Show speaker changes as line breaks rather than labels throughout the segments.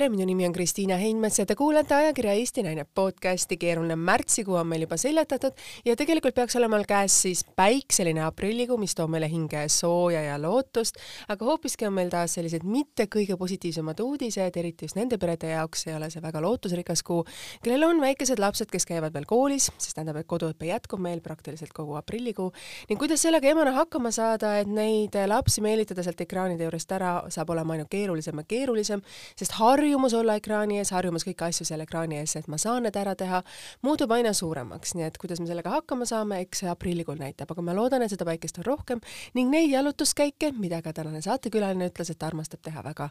tere, minu nimi on Kristiina Heinmets ja te kuulate ajakirja Eesti Naine podcasti. keeruline märtsikuu on meil juba seljatatud ja tegelikult peaks olema käes siis päikseline aprillikuu, mis toob meile hinge sooja ja lootust, aga hoopiski on meil taas sellised mitte kõige positiivsemad uudised, eriti just nende perede jaoks ei ole see väga lootusrikas kuu, kellel on väikesed lapsed, kes käivad veel koolis, sest tähendab, et koduõpe jätkub meil praktiliselt kogu aprillikuu ning kuidas sellega emana hakkama saada, et neid lapsi meelitada sealt ekraanide juurest ära, saab olema ainult keerulisem ja keerulisem, sest sest harjumus olla ekraani ees, harjumus kõiki asju seal ekraani ees, et ma saan need ära teha, muutub aina suuremaks, nii et kuidas me sellega hakkama saame, eks see aprillikuul näitab, aga ma loodan, et seda päikest on rohkem ning neid jalutuskäike, mida ka tänane saatekülaline ütles, et ta armastab teha väga,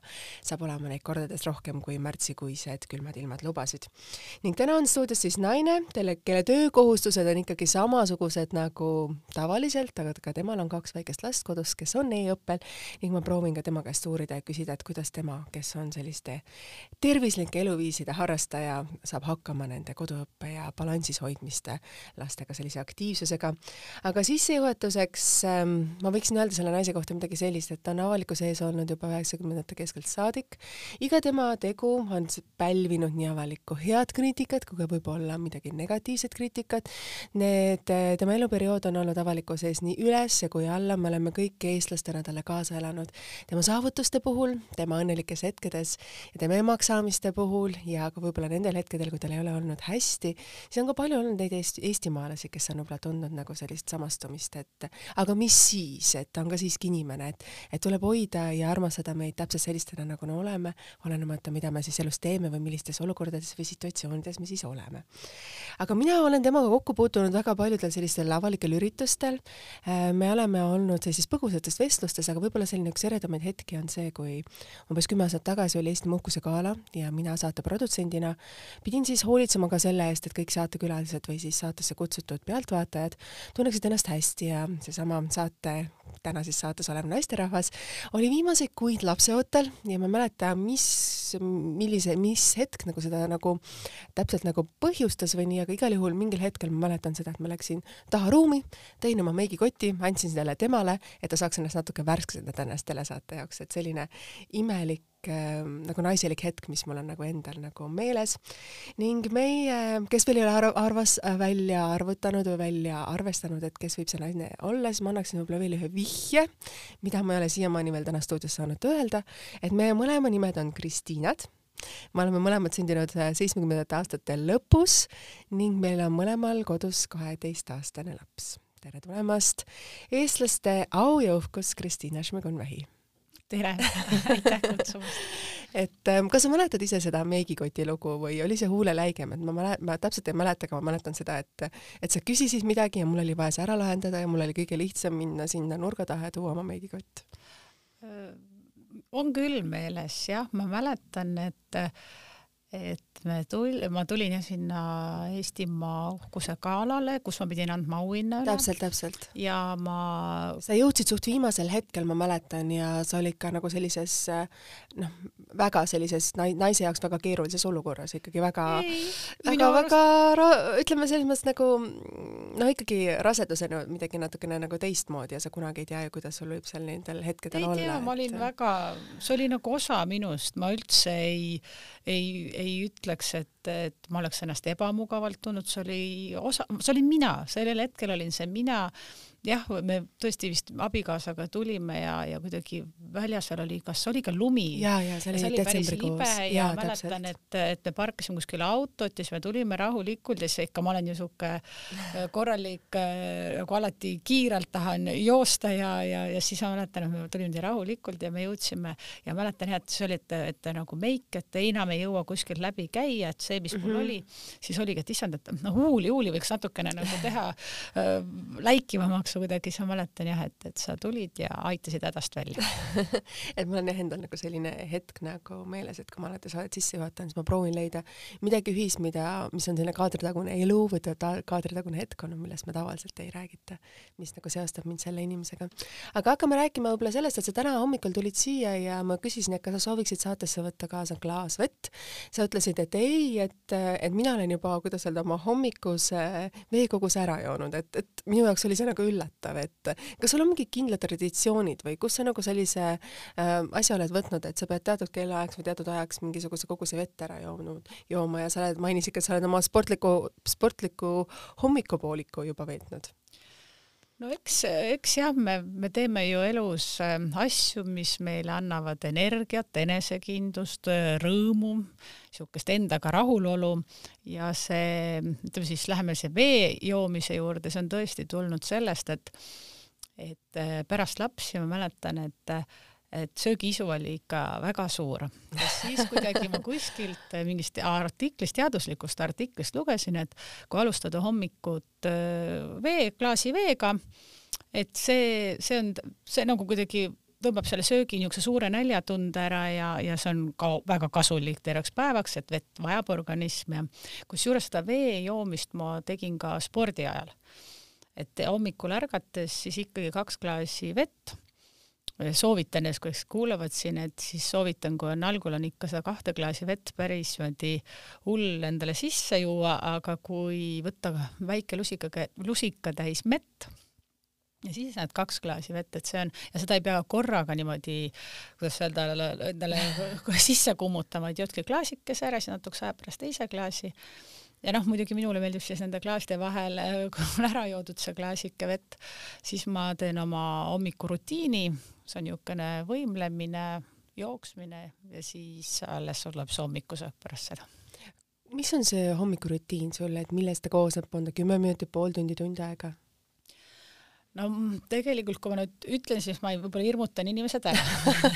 saab olema neid kordades rohkem, kui märtsikuised külmad ilmad lubasid. ning täna on stuudios siis naine, kelle, kelle töökohustused on ikkagi samasugused nagu tavaliselt, aga ka temal on kaks väikest last kodus, kes on e-õppel ning ma proovin ka tema käest uurida ja küsida, et kuidas tema, kes on selliste tervislike eluviiside harrastaja saab hakkama nende koduõppe ja balansis hoidmiste lastega, sellise aktiivsusega. aga sissejuhatuseks ähm, ma võiksin öelda selle naise kohta midagi sellist, et ta on avalikkuse ees olnud juba üheksakümnendate keskelt saadik. iga tema tegu on pälvinud nii avalikku head kriitikat kui ka võib-olla midagi negatiivset kriitikat. Need, tema eluperiood on olnud avalikkuse ees nii üles kui alla, me oleme kõik eestlastena talle kaasa elanud tema saavutuste puhul, tema õnnelikes hetkedes ja tema emaks saamiste puhul ja ka võib-olla nendel hetkedel, kui tal ei ole olnud hästi, siis on ka palju olnud neid Eesti, eestimaalasi, kes on võib-olla tundnud nagu sellist samastumist, et aga mis siis, et ta on ka siiski inimene, et, et tuleb hoida ja armastada meid täpselt sellistena, nagu me oleme, olenemata, mida me siis elus teeme või millistes olukordades või situatsioonides me siis oleme. aga mina olen temaga kokku puutunud väga paljudel sellistel avalikel üritustel. Äh, me oleme olnud sellises põgusates vestlustes, aga võib-olla selline üks eredamaid hetki on see, kui umbes kümme aastat tagasi oli Eesti Eesti Muhkuse gala ja mina saate produtsendina pidin siis hoolitsema ka selle eest, et kõik saatekülalised või siis saatesse kutsutud pealtvaatajad tunneksid ennast hästi ja seesama saate täna siis saates olev naisterahvas oli viimaseid kuid lapseootel ja ma ei mäleta, mis, millise, mis hetk nagu seda nagu täpselt nagu põhjustas või nii, aga igal juhul mingil hetkel ma mäletan seda, et ma läksin taha ruumi, tõin oma meigikoti, andsin selle temale, et ta saaks ennast natuke värskendada ennast telesaate jaoks, et selline imelik nagu naiselik hetk, mis mul on nagu endal nagu meeles. ning meie, kes veel ei ole arv, arvas äh, välja arvutanud või välja arvestanud, et kes võib see naine olla, siis ma annaksin võib-olla veel ühe vihje, mida ma ei ole siiamaani veel täna stuudios saanud öelda, et meie mõlema nimed on Kristiinad me oleme mõlemad sündinud äh, seitsmekümnendate aastate lõpus ning meil on mõlemal kodus kaheteistaastane laps. tere tulemast, eestlaste au ja uhkus Kristiina Šmegon-Vähi
tere aitäh kutsumast.
et ähm, kas sa mäletad ise seda meigikoti lugu või oli see huuleläigem, et ma mäletan, ma täpselt ei mäleta, aga ma mäletan seda, et et sa küsisid midagi ja mul oli vaja see ära lahendada ja mul oli kõige lihtsam minna sinna nurga taha ja tuua oma meigikott.
on küll meeles jah, ma mäletan, et et me tul-, ma tulin jah sinna Eestimaa uhkuse galale, kus ma pidin andma auhinna üle.
täpselt, täpselt.
ja ma.
sa jõudsid suht viimasel hetkel, ma mäletan, ja sa olid ka nagu sellises noh, väga sellises nai-, naise jaoks väga keerulises olukorras ikkagi väga, väga, väga ra-, ütleme selles mõttes nagu no ikkagi rasedusena midagi natukene nagu teistmoodi ja sa kunagi ei tea ju, kuidas sul võib seal nendel hetkedel
ei
olla.
ei tea, ma olin et... väga, see oli nagu osa minust, ma üldse ei, ei, ei ütleks, et, et ma oleks ennast ebamugavalt tundnud, see oli osa, see olin mina, sellel hetkel olin see mina jah, me tõesti vist abikaasaga tulime ja, ja kuidagi väljas seal oli, kas oli ka lumi?
ja, ja see oli,
oli detsembrikuus. ja, ja mäletan, et, et me parkisime kuskil autot ja siis me tulime rahulikult ja siis ikka ma olen ju sihuke äh, korralik äh, nagu alati kiirelt tahan joosta ja, ja, ja siis ma mäletan, et me tulime nii rahulikult ja me jõudsime ja mäletan jah, et see oli, et, et nagu meik, et ei enam ei jõua kuskil läbi käia, et see, mis mul mm -hmm. oli, siis oligi, et issand, et noh, huuli, huuli võiks natukene nagu teha äh, läikivamaks jooksu kuidagi, ma mäletan jah, et, et sa tulid ja aitasid hädast välja
et mul on jah endal nagu selline hetk nagu meeles, et kui ma alati saadet sisse juhatan, siis ma proovin leida midagi ühist, mida, mis on selline kaadritagune elu või ta kaadritagune hetk on, millest me tavaliselt ei räägita, mis nagu seostab mind selle inimesega. aga hakkame rääkima võib-olla sellest, et sa täna hommikul tulid siia ja ma küsisin, et kas sa sooviksid saatesse võtta kaasa klaas vett. sa ütlesid, et ei, et, et mina olen juba, kuidas öelda, oma hommikuse veekoguse ära joonud, et, et minu jaoks oli see nagu üllatus üllatav, et kas sul on mingid kindlad traditsioonid või kus sa nagu sellise äh, asja oled võtnud, et sa pead teatud kellaajaks või teatud ajaks mingisuguse koguse vett ära joonud, jooma ja sa oled, mainisid ka, et sa oled oma sportliku, sportliku hommikupooliku juba veetnud
no eks, eks jah, me, me teeme ju elus ähm, asju, mis meile annavad energiat, enesekindlust, rõõmu, niisugust endaga rahulolu. Ja see, ütleme siis, läheme see vee joomise juurde, see on tõesti tulnud sellest, et et äh, pärast lapsi ma mäletan, et et söögiisu oli ikka väga suur. siis kuidagi ma kuskilt mingist artiklist, teaduslikust artiklist lugesin, et kui alustada hommikut äh, vee, klaasi veega, et see, see on, see nagu kuidagi tõmbab selle söögi niisuguse suure näljatunde ära ja, ja see on ka väga kasulik terveks päevaks, et vett vajab organism ja kusjuures seda vee joomist ma tegin ka spordi ajal. et hommikul ärgates siis ikkagi kaks klaasi vett soovitan, kes kuulavad siin, et siis soovitan, kui on algul on ikka seda kahte klaasi vett päris niimoodi hull endale sisse juua, aga kui võtta väike lusikaga, lusikatäis mett ja siis need kaks klaasi vett, et see on, ja seda ei pea korraga niimoodi, kuidas öelda, endale sisse kummutama, et jooke klaasikese ära, siis natukese aja pärast teise klaasi. Ja noh, muidugi minule meeldib siis nende klaaside vahel, kui on ära joodud see klaasike vett, siis ma teen oma hommikurutiini, see on niisugune võimlemine, jooksmine ja siis alles tuleb see hommikusöök pärast seda.
mis on see hommikurutiin sul, et millest ta koosneb, on ta kümme minutit, pool tundi, tund aega?
no tegelikult, kui ma nüüd ütlen, siis ma võib-olla hirmutan inimesed ära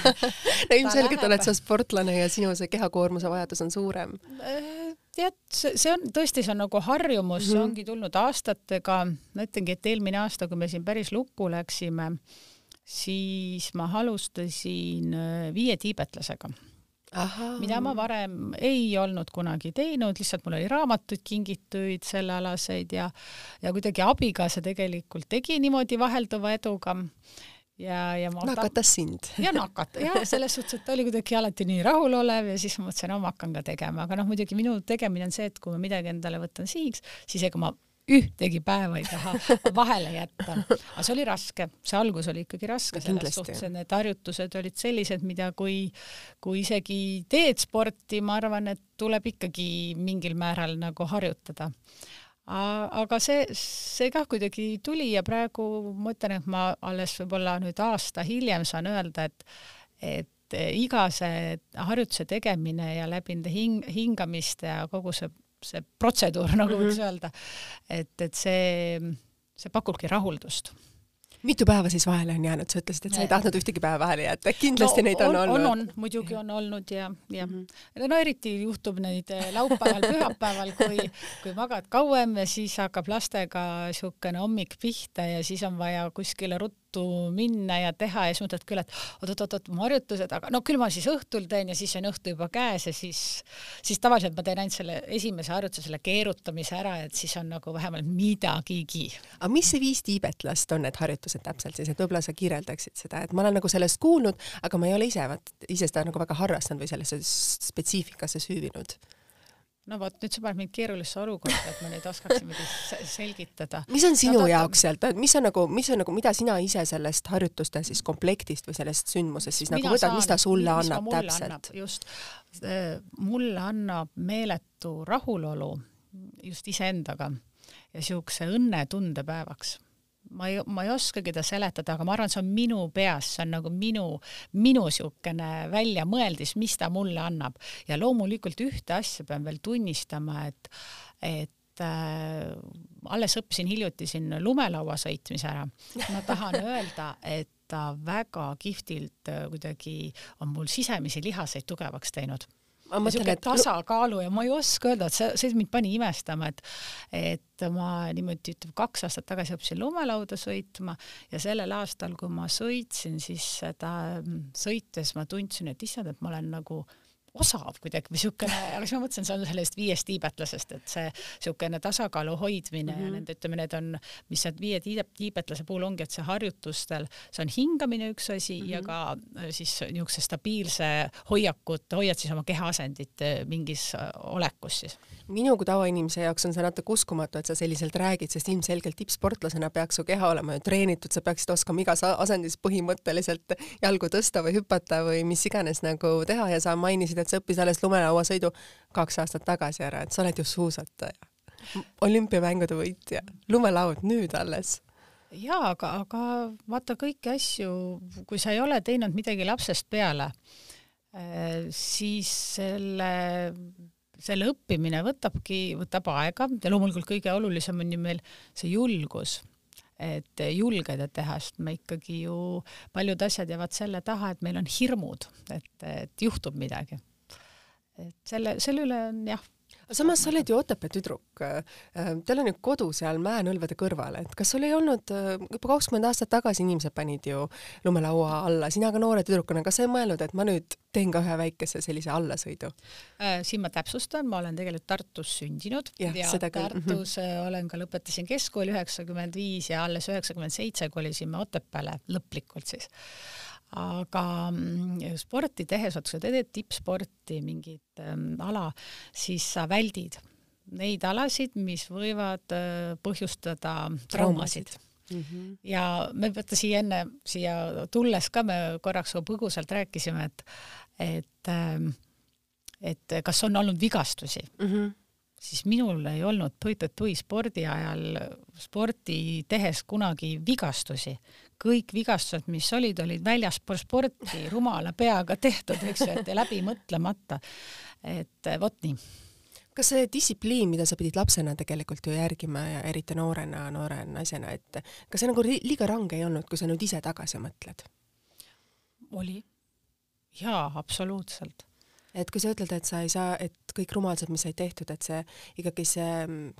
no ilmselgelt oled sa sportlane ja sinu see kehakoormuse vajadus on suurem.
Äh, tead, see on tõesti, see on nagu harjumus mm, -hmm. see mhm. ongi tulnud aastatega. ma ütlengi, et eelmine aasta, kui me siin päris lukku läksime, siis ma alustasin äh, viie tiibetlasega. Mida ma varem ei olnud kunagi teinud, lihtsalt mul oli raamatuid kingituid sellealaseid ja ja kuidagi abikaasa tegelikult tegi niimoodi vahelduva eduga. Ja, ja
ma nakatas ta... sind.
ja nakata, ja selles suhtes, et ta oli kuidagi alati nii rahulolev ja siis ma mõtlesin, no ma hakkan ka tegema, aga noh, muidugi minu tegemine on see, et kui ma midagi endale võtan sihiks, siis ega ma ühtegi päeva ei taha vahele jätta. aga see oli raske, see algus oli ikkagi raske selles suhtes, et need harjutused olid sellised, mida kui, kui isegi teed sporti, ma arvan, et tuleb ikkagi mingil määral nagu harjutada. aga see, see kah kuidagi tuli ja praegu ma ütlen, et ma alles võib-olla nüüd aasta hiljem saan öelda, et, et iga see harjutuse tegemine ja läbi nende hing, hingamiste ja kogu see see protseduur, nagu võiks mm -hmm. öelda. et, et see, see pakubki rahuldust
mitu päeva siis vahele on jäänud, sa ütlesid, et sa ei tahtnud ühtegi päeva vahele jätta, kindlasti no, neid on, on olnud.
on, on, muidugi on olnud ja, ja mm -hmm. no eriti juhtub neid eh, laupäeval, pühapäeval, kui, kui magad kauem ja siis hakkab lastega niisugune hommik pihta ja siis on vaja kuskile ruttu ruttu minna ja teha ja siis mõtled küll, et oot-oot-oot, mu harjutused, aga no küll ma siis õhtul teen ja siis on õhtu juba käes ja siis, siis tavaliselt ma teen ainult selle esimese harjutuse, selle keerutamise ära, et siis on nagu vähemalt midagigi.
aga mis see viis tiibetlast on, need harjutused täpselt siis, et võib-olla sa kirjeldaksid seda, et ma olen nagu sellest kuulnud, aga ma ei ole ise, ise seda nagu väga harrastanud või sellesse spetsiifikasse süüvinud
no vot, nüüd sa paned mind keerulisse olukorda, et ma nüüd oskaksin midagi selgitada.
mis on sinu no, jaoks sealt, mis on nagu, mis on nagu, mida sina ise sellest harjutuste siis komplektist või sellest sündmusest siis nagu võtad, mis ta sulle mis annab täpselt?
just, äh, mulle annab meeletu rahulolu just iseendaga ja siukse õnnetunde päevaks ma ei, ma ei oskagi ta seletada, aga ma arvan, see on minu peas, see on nagu minu, minu niisugune väljamõeldis, mis ta mulle annab. ja loomulikult ühte asja pean veel tunnistama, et, et äh, alles õppisin hiljuti siin lumelaua sõitmise ära. ma tahan öelda, et ta väga kihvtilt äh, kuidagi on mul sisemisi lihaseid tugevaks teinud et tasakaalu ja ma ei oska öelda, et see, see mind pani imestama, et et ma niimoodi ütleme, kaks aastat tagasi õppisin lumelauda sõitma ja sellel aastal, kui ma sõitsin, siis seda sõites ma tundsin, et issand, et ma olen nagu osav kuidagi või siukene, aga siis ma mõtlesin, see on sellest viiest tiibetlasest, et see siukene tasakaalu hoidmine mm -hmm. ja mhm. nende, ütleme, need on, mis need viie tiibetlase puhul ongi, et see harjutustel, see on hingamine üks asi mm -hmm. ja mhm. ka äh, siis niisuguse stabiilse hoiakut, hoiad siis oma kehaasendit äh, mingis äh, olekus siis.
minu kui tavainimese jaoks on see natuke uskumatu, et sa selliselt räägid, sest ilmselgelt tippsportlasena peaks su keha olema ju treenitud, sa peaksid oskama igas asendis põhimõtteliselt jalgu tõsta või hüpata või mis iganes nagu teha ja sa mainisid, et sa õppisid alles lumelauasõidu kaks aastat tagasi ära, et sa oled ju suusataja, olümpiamängude võitja, lumelaud nüüd alles.
Jaa, aga, aga vaata kõiki asju, kui sa ei ole teinud midagi lapsest peale, eh, siis selle, selle õppimine võtabki, võtab aega ja loomulikult kõige olulisem on ju meil see julgus et julgeda teha, sest me ikkagi ju, paljud asjad jäävad selle taha, et meil on hirmud, et, et juhtub midagi. Et selle, selle üle on jah,
samas sa oled ju Otepää tüdruk. Äh, teil on ju kodu seal mäenõlvade kõrval, et kas sul ei olnud äh, juba kakskümmend aastat tagasi inimesed panid ju lumelaua alla, sina ka noore tüdrukuna, kas sa ei mõelnud, et ma nüüd teen ka ühe väikese sellise allasõidu
äh,? siin ma täpsustan, ma olen tegelikult Tartus sündinud ja, ja Tartus mm -hmm. olen ka, lõpetasin keskkooli üheksakümmend viis ja alles üheksakümmend seitse kolisime Otepääle lõplikult siis aga mm, sporti tehes, vaata kui sa teed tippsporti, mingit ähm, ala, siis sa väldid neid alasid, mis võivad äh, põhjustada traumasid mm. -hmm. ja me vaata siia enne, siia tulles ka me korraks põgusalt rääkisime, et, et, ähm, et kas on olnud vigastusi mm. -hmm siis minul ei olnud tui-tui spordi ajal, sporti tehes kunagi vigastusi kõik vigastused, mis olid, olid väljaspool sporti rumala peaga tehtud, eks ju, et läbi mõtlemata. et vot nii
kas see distsipliin, mida sa pidid lapsena tegelikult ju järgima ja eriti noorena, noore naisena, et kas see nagu liiga range ei olnud, kui sa nüüd ise tagasi mõtled?
oli. jaa, absoluutselt.
Et kui sa ütled, et sa ei saa, et kõik rumalused, mis said tehtud, et see ikkagi see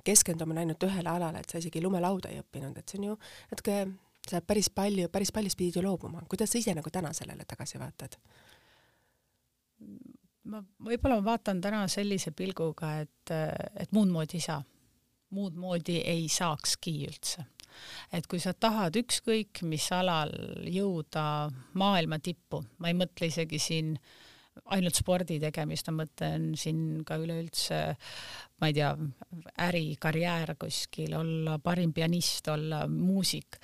keskendumine ainult ühele alale, et sa isegi lumelauda ei õppinud, et see on ju natuke sa päris palju, päris paljust pidid ju loobuma, kuidas sa ise nagu täna sellele tagasi vaatad?
ma võib-olla vaatan täna sellise pilguga, et, et muud moodi ei saa. muud moodi ei saakski üldse. et kui sa tahad ükskõik mis alal jõuda maailma tippu, ma ei mõtle isegi siin ainult spordi tegemist, ma mõtlen siin ka üleüldse, ma ei tea, äri, karjäär kuskil, olla parim pianist, olla muusik.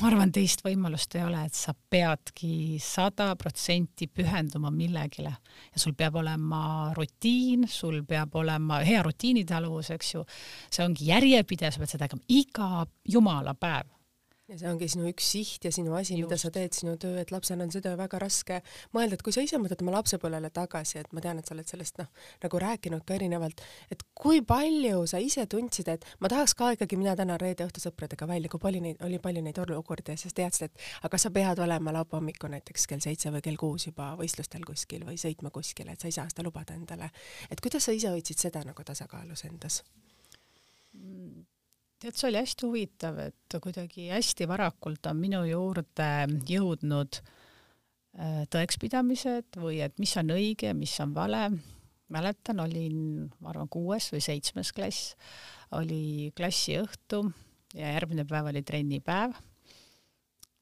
Ma arvan, teist võimalust ei ole, et sa peadki sada protsenti pühenduma millegile. Ja sul peab olema rutiin, sul peab olema hea rutiinitaluvus, eks ju. see ongi järjepidev, sa pead seda tegema iga jumala päev
ja see ongi sinu üks siht ja sinu asi, mida sa teed, sinu töö, et lapsena on seda väga raske mõelda, et kui sa ise mõtled oma lapsepõlvele tagasi, et ma tean, et sa oled sellest noh, nagu rääkinud ka erinevalt, et kui palju sa ise tundsid, et ma tahaks ka ikkagi minna täna reede õhtu sõpradega välja, kui palju neid, oli palju neid olukordi ja siis teadsid, et aga sa pead olema laupäeva hommikul näiteks kell seitse või kell kuus juba võistlustel kuskil või sõitma kuskile, et sa ei saa seda lubada endale. et kuidas sa ise hoidsid seda nagu tasakaalus endas
mm.? Tead, see oli hästi huvitav, et kuidagi hästi varakult on minu juurde jõudnud äh, tõekspidamised või et mis on õige, mis on vale. mäletan, olin, ma arvan, kuues või seitsmes klass, oli klassiõhtu ja järgmine päev oli trennipäev.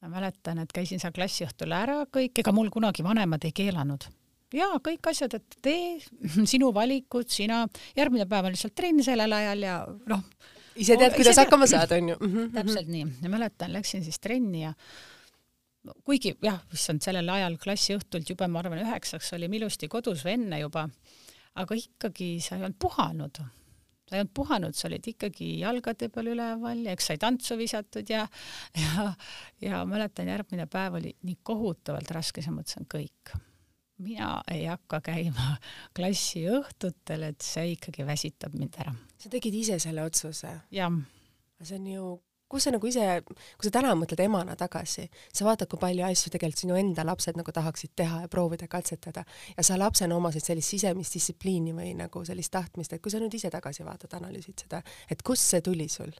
ma mäletan, et käisin seal klassiõhtul ära kõik, ega mul kunagi vanemad ei keelanud jaa, kõik asjad, et tee sinu valikud, sina, järgmine päev on lihtsalt trenn sellel ajal ja noh,
ise tead, kuidas hakkama saad, onju.
Mhm, mhm. täpselt nii ja mäletan, läksin siis trenni ja kuigi jah, issand, sellel ajal klassiõhtult jube, ma arvan, üheksaks olime ilusti kodus või enne juba, aga ikkagi sa ei olnud puhanud sa ei olnud puhanud, sa olid ikkagi jalgade peal üleval ja eks sai tantsu visatud ja, ja, ja mäletan, järgmine päev oli nii kohutavalt raske, siis ma mõtlesin kõik mina ei hakka käima klassiõhtutel, et see ikkagi väsitab mind ära.
sa tegid ise selle otsuse?
jah.
see on ju, kus sa nagu ise, kui sa täna mõtled emana tagasi, sa vaatad, kui palju asju tegelikult sinu enda lapsed nagu tahaksid teha ja proovida katsetada ja sa lapsena omasid sellist sisemist distsipliini või nagu sellist tahtmist, et kui sa nüüd ise tagasi vaatad, analüüsid seda, et kust see tuli sul?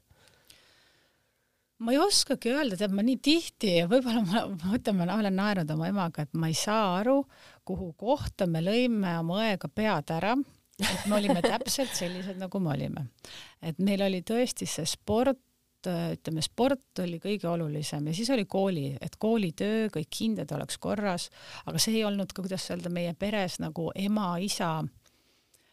ma ei oskagi öelda, tead ma nii tihti ja võib-olla ma, ma mõtlen, ma olen naernud oma emaga, et ma ei saa aru, kuhu kohta me lõime oma õega pead ära, et me olime täpselt sellised, nagu me olime. et meil oli tõesti see sport, ütleme, sport oli kõige olulisem ja siis oli kooli, et koolitöö, kõik hinded oleks korras, aga see ei olnud ka, kuidas öelda, meie peres nagu ema-isa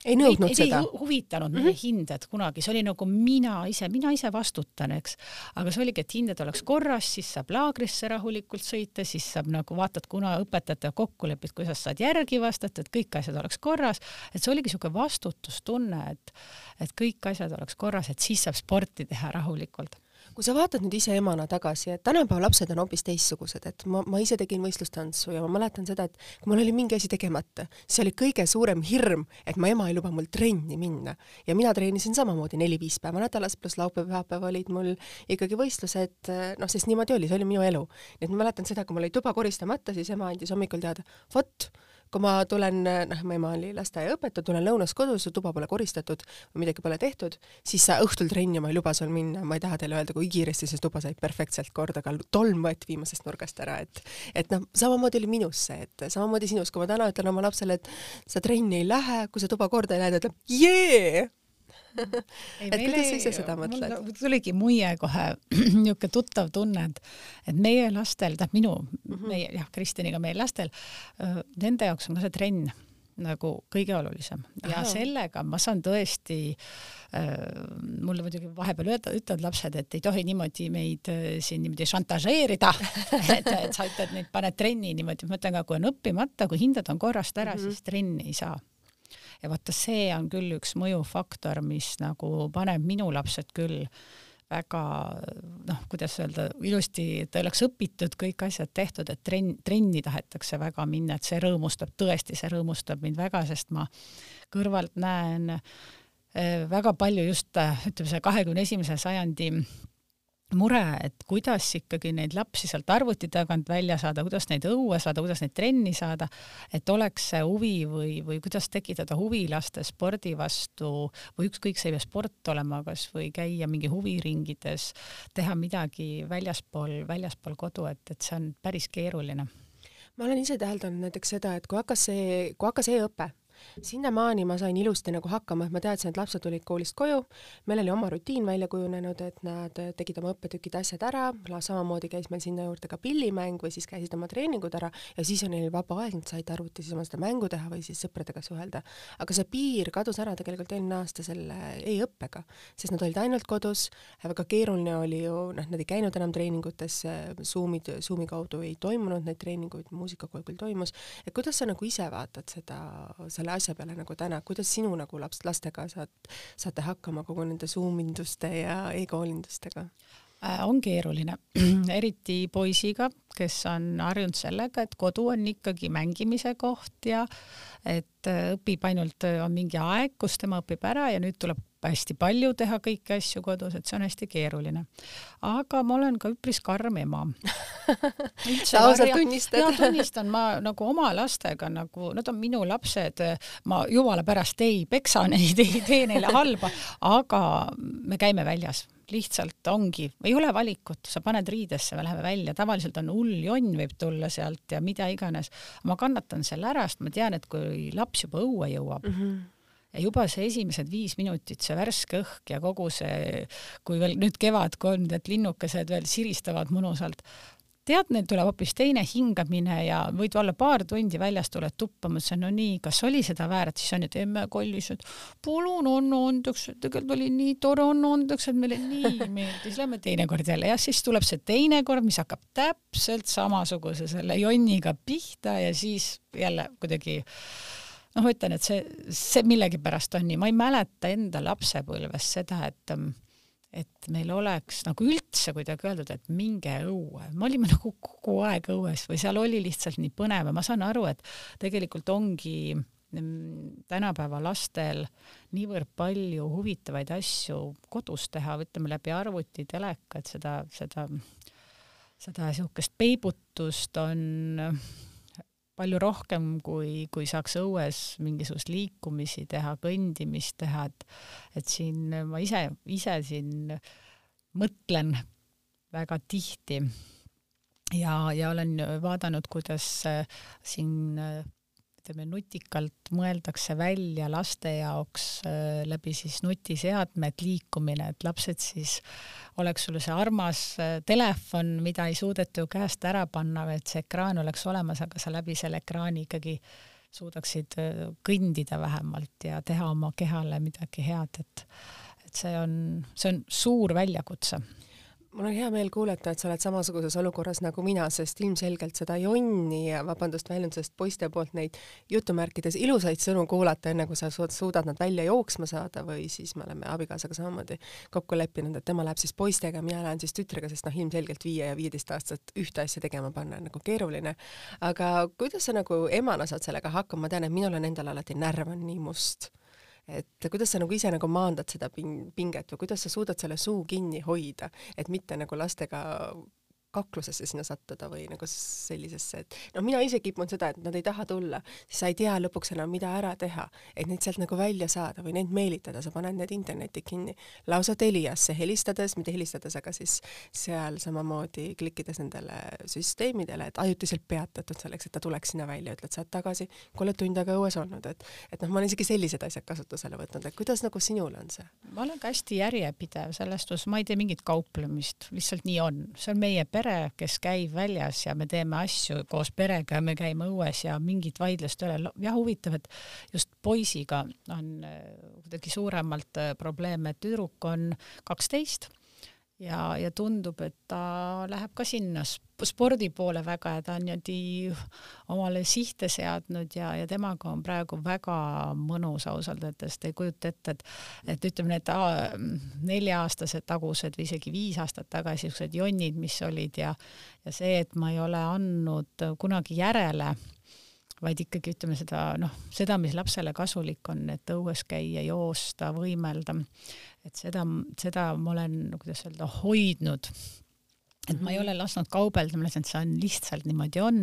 ei nõudnud
ei,
seda?
ei huvitanud mm -hmm. meie hinded kunagi, see oli nagu mina ise, mina ise vastutan, eks. aga see oligi, et hinded oleks korras, siis saab laagrisse rahulikult sõita, siis saab nagu vaatad, kuna õpetajatega kokku lepid, kuidas saad järgi vastata, et kõik asjad oleks korras. et see oligi niisugune vastutustunne, et, et kõik asjad oleks korras, et siis saab sporti teha rahulikult
kui sa vaatad nüüd ise emana tagasi, et tänapäeva lapsed on hoopis teistsugused, et ma, ma ise tegin võistlustantsu ja ma mäletan seda, et kui mul oli mingi asi tegemata, see oli kõige suurem hirm, et mu ema ei luba mul trenni minna. ja mina treenisin samamoodi neli-viis päeva nädalas, pluss laupäev-pühapäev olid mul ikkagi võistlused, noh, sest niimoodi oli, see oli minu elu. nii et ma mäletan seda, kui mul oli tuba koristamata, siis ema andis hommikul teada, vot, kui ma tulen, noh, mu ema oli lasteaiaõpetaja, tulen lõunast kodus, tuba pole koristatud midagi pole tehtud, siis sa õhtul trenni ma ei luba sul minna, ma ei taha teile öelda, kui kiiresti see tuba sai perfektselt korda, aga tolm võeti viimasest nurgast ära, et et noh, samamoodi oli minus see, et samamoodi sinus, kui ma täna ütlen oma lapsele, et sa trenni ei lähe, kui sa tuba korda ei lähe, ta ütleb jee et kuidas sa ise seda mõtled?
tuligi muie kohe niisugune tuttav tunne, et, et meie lastel, tähendab minu mm, -hmm. meie jah, Kristjaniga meie lastel, nende jaoks on ka see trenn nagu kõige olulisem ja Aha. sellega ma saan tõesti äh,, mulle muidugi vahepeal öelda, ütlevad lapsed, et ei tohi niimoodi meid äh, siin niimoodi šantažeerida et, et sa ütled, neid paned trenni niimoodi, ma ütlen ka, kui on õppimata, kui hinded on korrast ära mm, -hmm. siis trenni ei saa ja vaata, see on küll üks mõjufaktor, mis nagu paneb minu lapsed küll väga noh, kuidas öelda, ilusti, et oleks õpitud kõik asjad tehtud, et trenn, trenni tahetakse väga minna, et see rõõmustab, tõesti, see rõõmustab mind väga, sest ma kõrvalt näen eh, väga palju just ütleme, see kahekümne esimese sajandi mure, et kuidas ikkagi neid lapsi sealt arvuti tagant välja saada, kuidas neid õue saada, kuidas neid trenni saada, et oleks see huvi või, või kuidas tekitada huvi laste spordi vastu või ükskõik, see ei pea sport olema, kas või käia mingi huviringides, teha midagi väljaspool, väljaspool kodu, et, et see on päris keeruline.
ma olen ise täheldanud näiteks seda, et kui hakkas see, kui hakkas e-õpe sinnamaani ma sain ilusti nagu hakkama, et ma teadsin, et lapsed tulid koolist koju, meil oli oma rutiin välja kujunenud, et nad tegid oma õppetükid, asjad ära, samamoodi käis meil sinna juurde ka pillimäng või siis käisid oma treeningud ära. Ja siis oli neil vaba aeg, nad said arvutis oma seda mängu teha või siis sõpradega suhelda. aga see piir kadus ära tegelikult eelmine aasta selle e-õppega, sest nad olid ainult kodus, väga keeruline oli ju, noh, nad ei käinud enam treeningutes, Zoomid, Zoomi kaudu ei toimunud neid treeninguid, muusikakool küll toimus, et kuidas sa nagu ise vaatad seda, seda selle asja peale nagu täna, kuidas sinu nagu laps, lastega saad, saate hakkama kogu nende Zoom induste ja e-koolindustega?
Äh, on keeruline, eriti poisiga, kes on harjunud sellega, et kodu on ikkagi mängimise koht ja et äh, õpib ainult, on mingi aeg, kus tema õpib ära ja nüüd tuleb hästi palju teha kõiki asju kodus, et see on hästi keeruline. aga ma olen ka üpris karm ema.
sa ausalt tunnistad?
jaa, tunnistan, ma nagu oma lastega nagu, nad on minu lapsed, ma jumala pärast ei peksa neid, ei tee neile halba, aga me käime väljas lihtsalt ongi, ei ole valikut, sa paned riidesse, me läheme välja, tavaliselt on hull jonn võib tulla sealt ja mida iganes. ma kannatan selle ära, sest ma tean, et kui laps juba õue jõuab mm, -hmm ja juba see esimesed viis minutit, see värske õhk ja kogu see, kui veel nüüd kevad, kui on need linnukesed veel siristavad mõnusalt, tead, neil tuleb hoopis teine hingamine ja võid olla paar tundi väljas, tuled tuppa, ma ütlesin, no nii, kas oli seda väärt, siis on ju, et emme kallis, et palun anna andeks, tegelikult oli nii tore, anna andeks, et meile nii meeldis, lähme teinekord jälle. Ja siis tuleb see teine kord, mis hakkab täpselt samasuguse selle jonniga pihta ja siis jälle kuidagi noh, ma ütlen, et see, see millegipärast on nii, ma ei mäleta enda lapsepõlvest seda, et et meil oleks nagu üldse kuidagi öeldud, et minge õue, me olime nagu kogu aeg õues või seal oli lihtsalt nii põnev ja ma saan aru, et tegelikult ongi mm, tänapäeva lastel niivõrd palju huvitavaid asju kodus teha, ütleme läbi arvuti, teleka, et seda, seda, seda niisugust peibutust on palju rohkem, kui, kui saaks õues mingisugust liikumisi teha, kõndimist teha, et et siin ma ise, ise siin mõtlen väga tihti. Ja, ja olen vaadanud, kuidas äh, siin äh, ütleme, nutikalt mõeldakse välja laste jaoks äh, läbi siis nutiseadmed liikumine, et lapsed siis oleks sul see armas telefon, mida ei suudeta ju käest ära panna, et see ekraan oleks olemas, aga sa läbi selle ekraani ikkagi suudaksid kõndida vähemalt ja teha oma kehale midagi head, et et see on, see on suur väljakutse
mul on hea meel kuulata, et sa oled samasuguses olukorras nagu mina, sest ilmselgelt seda jonni ja vabandust väljendusest poiste poolt neid jutumärkides ilusaid sõnu kuulata, enne kui sa suudad nad välja jooksma saada või siis me oleme abikaasaga samamoodi kokku leppinud, et tema läheb siis poistega, mina lähen siis tütrega, sest noh, ilmselgelt viie ja viieteistaastased ühte asja tegema panna on nagu keeruline. aga kuidas sa nagu emana saad sellega hakkama, ma tean, et minul on endal alati närv on nii must et kuidas sa nagu ise nagu maandad seda ping-, pinget või kuidas sa suudad selle suu kinni hoida, et mitte nagu lastega kaklusesse sinna sattuda või nagu sellisesse, et noh, mina ise kipun seda, et nad ei taha tulla, siis sa ei tea lõpuks enam, mida ära teha, et neid sealt nagu välja saada või neid meelitada, sa paned need interneti kinni lausa Teliasse helistades, mitte helistades, aga siis seal samamoodi klikkides nendele süsteemidele, et ajutiselt peatatud selleks, et ta tuleks sinna välja, ütled, saad tagasi, kui oled tund aega õues olnud, et et noh, ma olen isegi sellised asjad kasutusele võtnud, et kuidas nagu sinul on see?
ma olen ka hästi järjepidev selles suhtes, ma ei tee mingit kauplemist, lihtsalt nii on, see on meie pere pere, kes käib väljas ja me teeme asju koos perega ja me käime õues ja mingit vaidlust ei ole. jah, huvitav, et just poisiga on äh, kuidagi suuremalt äh, probleem, et tüdruk on kaksteist ja, ja tundub, et ta läheb ka sinna spordi poole väga ja ta on niimoodi omale sihte seadnud ja, ja temaga on praegu väga mõnus ausalt öeldes, te ei kujuta ette, et et ütleme, need nelja-aastased tagused või isegi viis aastat tagasi niisugused jonnid, mis olid ja ja see, et ma ei ole andnud kunagi järele vaid ikkagi ütleme seda noh, seda, mis lapsele kasulik on, et õues käia, joosta, võimelda, et seda, seda ma olen, kuidas öelda, hoidnud. et ma ei ole lasknud kaubelda, ma lihtsalt, see on lihtsalt niimoodi on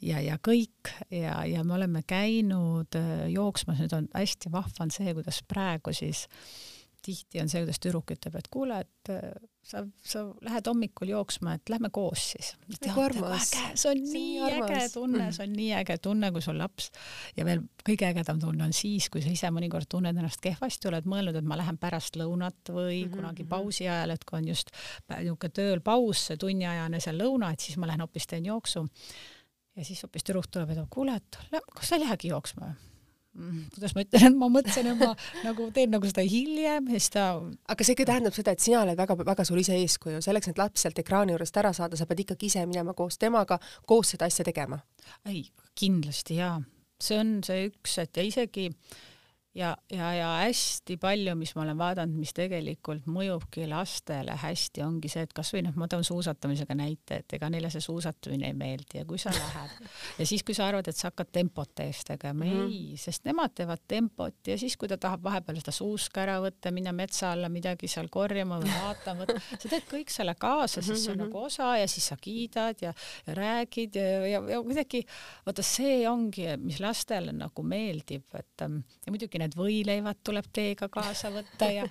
ja, ja kõik ja, ja me oleme käinud äh, jooksmas, nüüd on hästi vahva on see, kuidas praegu siis tihti on see, kuidas tüdruk ütleb, et kuule, et äh, sa, sa lähed hommikul jooksma, et lähme koos siis.
armas.
see on nii, nii äge tunne, see on nii äge tunne, kui sul laps ja veel kõige ägedam tunne on siis, kui sa ise mõnikord tunned ennast kehvasti, oled mõelnud, et ma lähen pärast lõunat või mm -hmm. kunagi pausi ajal, et kui on just niisugune tööl paus, see tunniajane seal lõuna, et siis ma lähen hoopis teen jooksu. ja siis hoopis tüdruk tuleb ja ütleb, kuule, et kas sa ei lähegi jooksma või? Mm, kuidas ma ütlen, ma mõtlesin, et ma nagu teen nagu seda hiljem ja siis ta.
aga see ikka tähendab seda, et sina oled väga-väga suur ise eeskuju, selleks, et laps sealt ekraani juurest ära saada, sa pead ikkagi ise minema koos temaga, koos seda asja tegema.
ei, kindlasti jaa, see on see üks, et ja isegi äh, ja, ja, ja hästi palju, mis ma olen vaadanud, mis tegelikult mõjubki lastele hästi, ongi see, et kasvõi noh, ma toon suusatamisega näite, et ega neile see suusatamine ei meeldi ja kui sa lähed ja siis, kui sa arvad, et sa hakkad tempot ees tegema mm, -hmm. ei, sest nemad teevad tempot ja siis, kui ta tahab vahepeal seda suuska ära võtta, minna metsa alla midagi seal korjama või vaatama, sa teed kõik selle kaasa, siis see on nagu osa ja siis sa kiidad ja, ja räägid ja, ja, ja kuidagi vaata, see ongi, mis lastele nagu meeldib, et ja muidugi need võileivad tuleb teiega kaasa võtta ja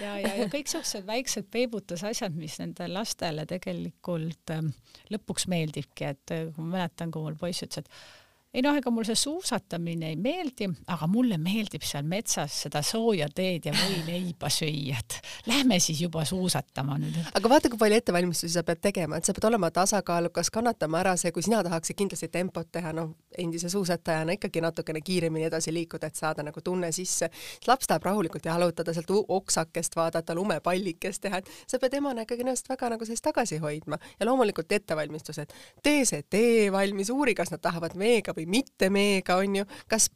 ja, ja, ja kõik siuksed väiksed peibutusasjad, mis nendele lastele tegelikult ähm, lõpuks meeldibki, et äh, ma mäletan, kui mul poiss ütles, et ei noh, ega mul see suusatamine ei meeldi, aga mulle meeldib seal metsas seda sooja teed ja võileiba süüa, et lähme siis juba suusatama nüüd.
aga vaata, kui palju ettevalmistusi sa pead tegema, et sa pead olema tasakaalukas, kannatama ära see, kui sina tahaksid kindlasti tempot teha, noh, endise suusatajana ikkagi natukene kiiremini edasi liikuda, et saada nagu tunne sisse. laps tahab rahulikult jalutada, sealt oksakest vaadata, lumepallikest teha, et sa pead emana ikkagi ennast väga nagu sellest tagasi hoidma ja loomulikult ettevalmistused. tee see tee valmis, uuri, kas nad tahavad veega või või mitte meega, on ju, kas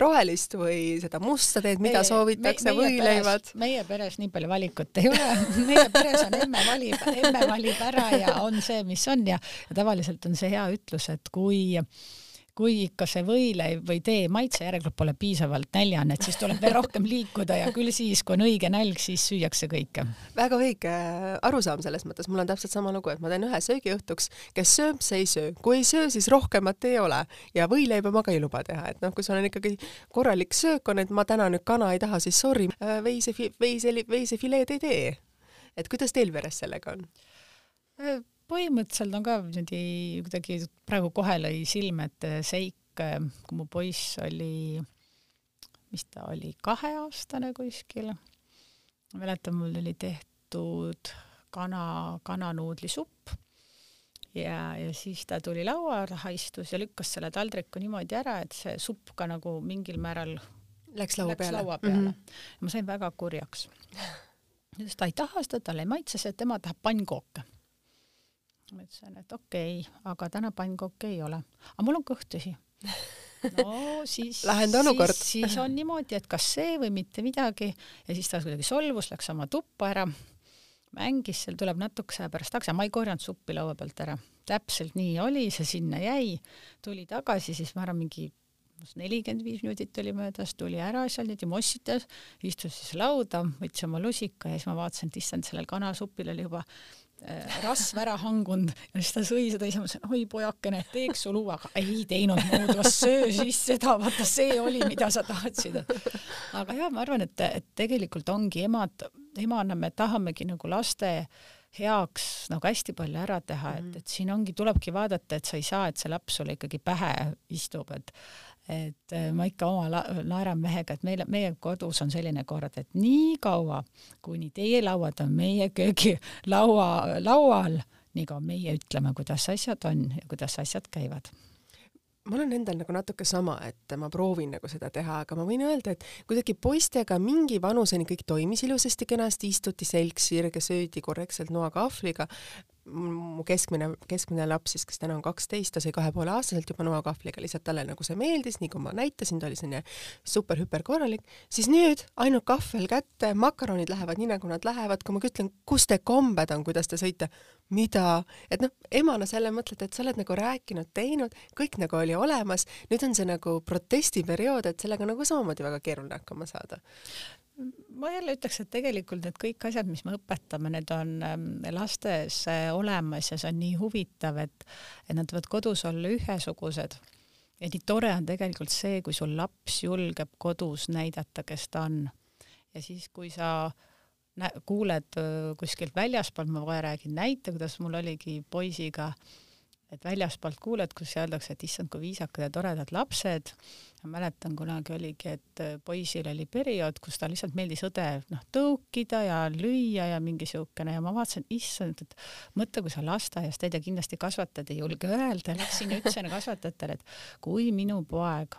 rohelist või seda musta teed, mida meie, soovitakse me,, võileivad?
meie peres nii palju valikut ei ole meie peres on emme valib, emme valib ära ja on see, mis on ja, ja tavaliselt on see hea ütlus, et kui kui ikka see võileiv või tee maitse järelikult pole piisavalt näljane, et siis tuleb veel rohkem liikuda ja küll siis, kui on õige nälg, siis süüakse kõike.
väga õige arusaam selles mõttes, mul on täpselt sama lugu, et ma teen ühe söögi õhtuks, kes sööb, see ei söö, kui ei söö, siis rohkemat ei ole ja võileiba ma ka ei luba teha, et noh, kui sul on ikkagi korralik söök on, et ma täna nüüd kana ei taha, siis sorry, veise, veise, veisefileed ei tee. et kuidas teil peres sellega on?
Põhimõtteliselt on ka niimoodi kuidagi praegu kohe lõi silme, et seik, kui mu poiss oli, mis ta oli, kaheaastane kuskil. ma mäletan, mul oli tehtud kana, kananuudlisupp ja, ja siis ta tuli laua taha, istus ja lükkas selle taldriku niimoodi ära, et see supp ka nagu mingil määral
läks laua
läks
peale,
laua peale. Mm -hmm. ma sain väga kurjaks. ütles, ta ei taha seda, talle ei maitse see, tema tahab pannkooke. Ma ütlesin, et okei okay,, aga täna pannkooke ei ole, aga mul on kõht tühi no siis, siis, siis on niimoodi, et kas see või mitte midagi. Ja siis ta kuidagi solvus, läks oma tuppa ära mängis, seal tuleb natukese aja pärast tagasi, ma ei korjanud suppi laua pealt ära. täpselt nii oli, see sinna jäi, tuli tagasi, siis ma arvan, mingi nelikümmend viis minutit oli möödas, tuli ära seal niimoodi mossitas, istus siis lauda, võttis oma lusika ja siis ma vaatasin, et issand, sellel kanasupil oli juba rasv ära hangunud ja siis ta sõi seda, siis ma mõtlesin, oi pojakene, teeks su luu, aga ei teinud muud, söö siis seda, vaata see oli, mida sa tahtsid. aga jah, ma arvan, et, et tegelikult ongi emad emana me tahamegi nagu laste heaks nagu hästi palju ära teha, et, mhm. et siin ongi, tulebki vaadata, et sa ei saa, et see laps sulle ikkagi pähe istub, et et äh, ma ikka oma naeran mehega, et meil, meie kodus on selline kord, et nii kaua, kuni teie lauad on meie köögilaua, laual, nii kaua meie ütleme, kuidas asjad on ja kuidas asjad käivad.
Mul on endal nagu natuke sama, et ma proovin nagu seda teha, aga ma võin öelda, et kuidagi poistega mingi vanuseni kõik toimis ilusasti kenasti, istuti selg sirge, söödi korrektselt noakahvliga, mu keskmine, keskmine laps siis, kes täna on kaksteist, ta sai kahe poole aastaselt juba noakahvliga, lihtsalt talle nagu see meeldis, nii kui ma näitasin, ta oli selline super hüperkorralik, siis nüüd ainult kahvel kätte, makaronid lähevad nii, nagu nad lähevad, kui ma ütlen, kus te kombed on, kuidas te sõite, mida, et noh, emana selle mõtled, et sa oled nagu rääkinud, teinud, kõik nagu oli olemas, nüüd on see nagu protestiperiood, et sellega nagu samamoodi väga keeruline hakkama saada
ma jälle ütleks, et tegelikult need kõik asjad, mis me õpetame, need on ähm, lastes äh, olemas ja see on nii huvitav, et, et nad võivad kodus olla ühesugused. ja nii tore on tegelikult see, kui sul laps julgeb kodus näidata, kes ta on. ja siis, kui sa kuuled äh, kuskilt väljaspoolt, ma kohe räägin näite, kuidas mul oligi poisiga äh, et väljaspoolt kuuled, kus öeldakse, et issand, kui viisakad ja toredad lapsed. ma mäletan, kunagi oligi, et äh, poisil oli periood, kus tal lihtsalt meeldis õde noh, tõukida ja lüüa ja mingi siukene ja ma vaatasin, issand, et mõtle, kui sa lasteaias teed ja kindlasti kasvatad, ei julge öelda, läksin ja ütlesin kasvatajatele, et kui minu poeg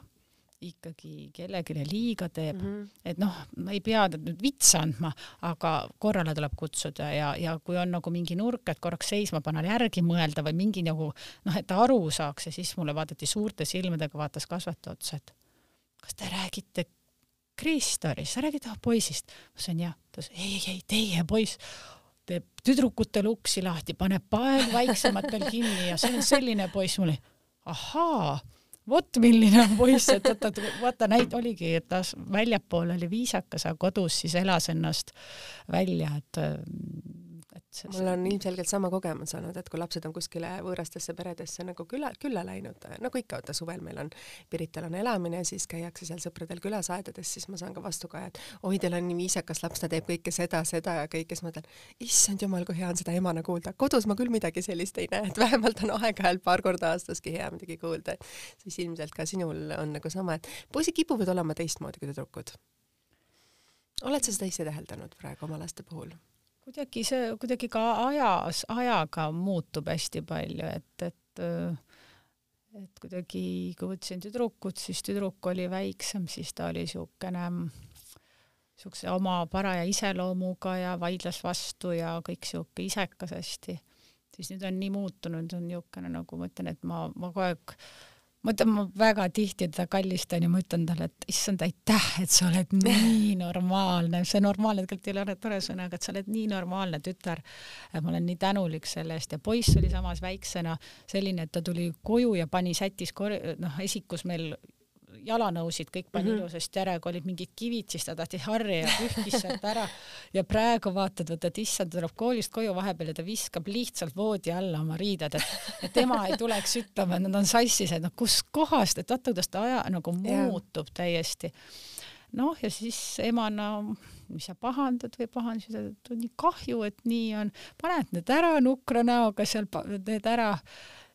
ikkagi kellelegi liiga teeb. Mm, -hmm. et noh, ma ei pea nüüd vitsa andma, aga korrale tuleb kutsuda ja, ja kui on nagu mingi nurk, et korraks seisma panna, järgi mõelda või mingi nagu noh, et ta aru saaks ja siis mulle vaadati suurte silmadega, vaatas kasvataja otsa, et kas te räägite Kristorist, sa räägid ah, poisist? ma ütlesin jah, ta ütles ei, ei, ei, teie poiss teeb tüdrukutele uksi lahti, paneb pael vaiksematel kinni ja see on selline poiss, mul oli ahaa vot milline on poiss, et vaata, vaata näit oligi, et ta väljapool oli viisakas, aga kodus siis elas ennast välja, et
see, mul on ilmselgelt sama kogemus olnud, et kui lapsed on kuskile võõrastesse peredesse nagu küla, külla läinud, nagu ikka, vaata suvel meil on, Pirital on elamine, siis käiakse seal sõpradel külas aedades, siis ma saan ka vastukaja, et oi, teil on nii viisakas laps, ta teeb kõike seda, seda ja kõike, siis ma mõtlen, issand jumal, kui hea on seda emana kuulda. kodus ma küll midagi sellist ei näe, et vähemalt on aeg-ajalt paar korda aastaski hea midagi kuulda, siis ilmselt ka sinul on nagu sama, et poisid kipuvad olema teistmoodi kui tüdrukud. oled sa seda ise täheldanud praegu oma laste puhul?
Kuidagi see kuidagi ka ajas, ajaga muutub hästi palju, et, et et kuidagi, kui võtsin tüdrukut, siis tüdruk oli väiksem, siis ta oli niisugune niisuguse oma paraja iseloomuga ja vaidles vastu ja kõik niisugune isekas hästi. siis nüüd on nii muutunud, on niisugune nagu ma ütlen, et ma, ma kogu aeg ma ütlen, ma väga tihti teda kallistan ja ma ütlen talle, et issand, aitäh, et sa oled nii normaalne, see normaalne tegelikult ei ole tore sõna, aga et sa oled nii normaalne tütar. ma olen nii tänulik selle eest ja poiss oli samas väiksena selline, et ta tuli koju ja pani sättis kor-, noh, esikus meil jalanõusid kõik pani mm -hmm. ilusasti ära, kui olid mingid kivid, siis ta tahtis harja ja pühkis sealt ära. ja praegu vaatad, võtad, issand, tuleb koolist koju vahepeal ja ta viskab lihtsalt voodi alla oma riided, et, tema ei tuleks ütlema, et nad on sassis, et noh, kuskohast, et vaata, kuidas ta aja nagu muutub yeah. täiesti. noh, ja siis emana mis sa pahandad või pahandasid, et on nii kahju, et nii on, paned need ära nukra näoga seal, need ära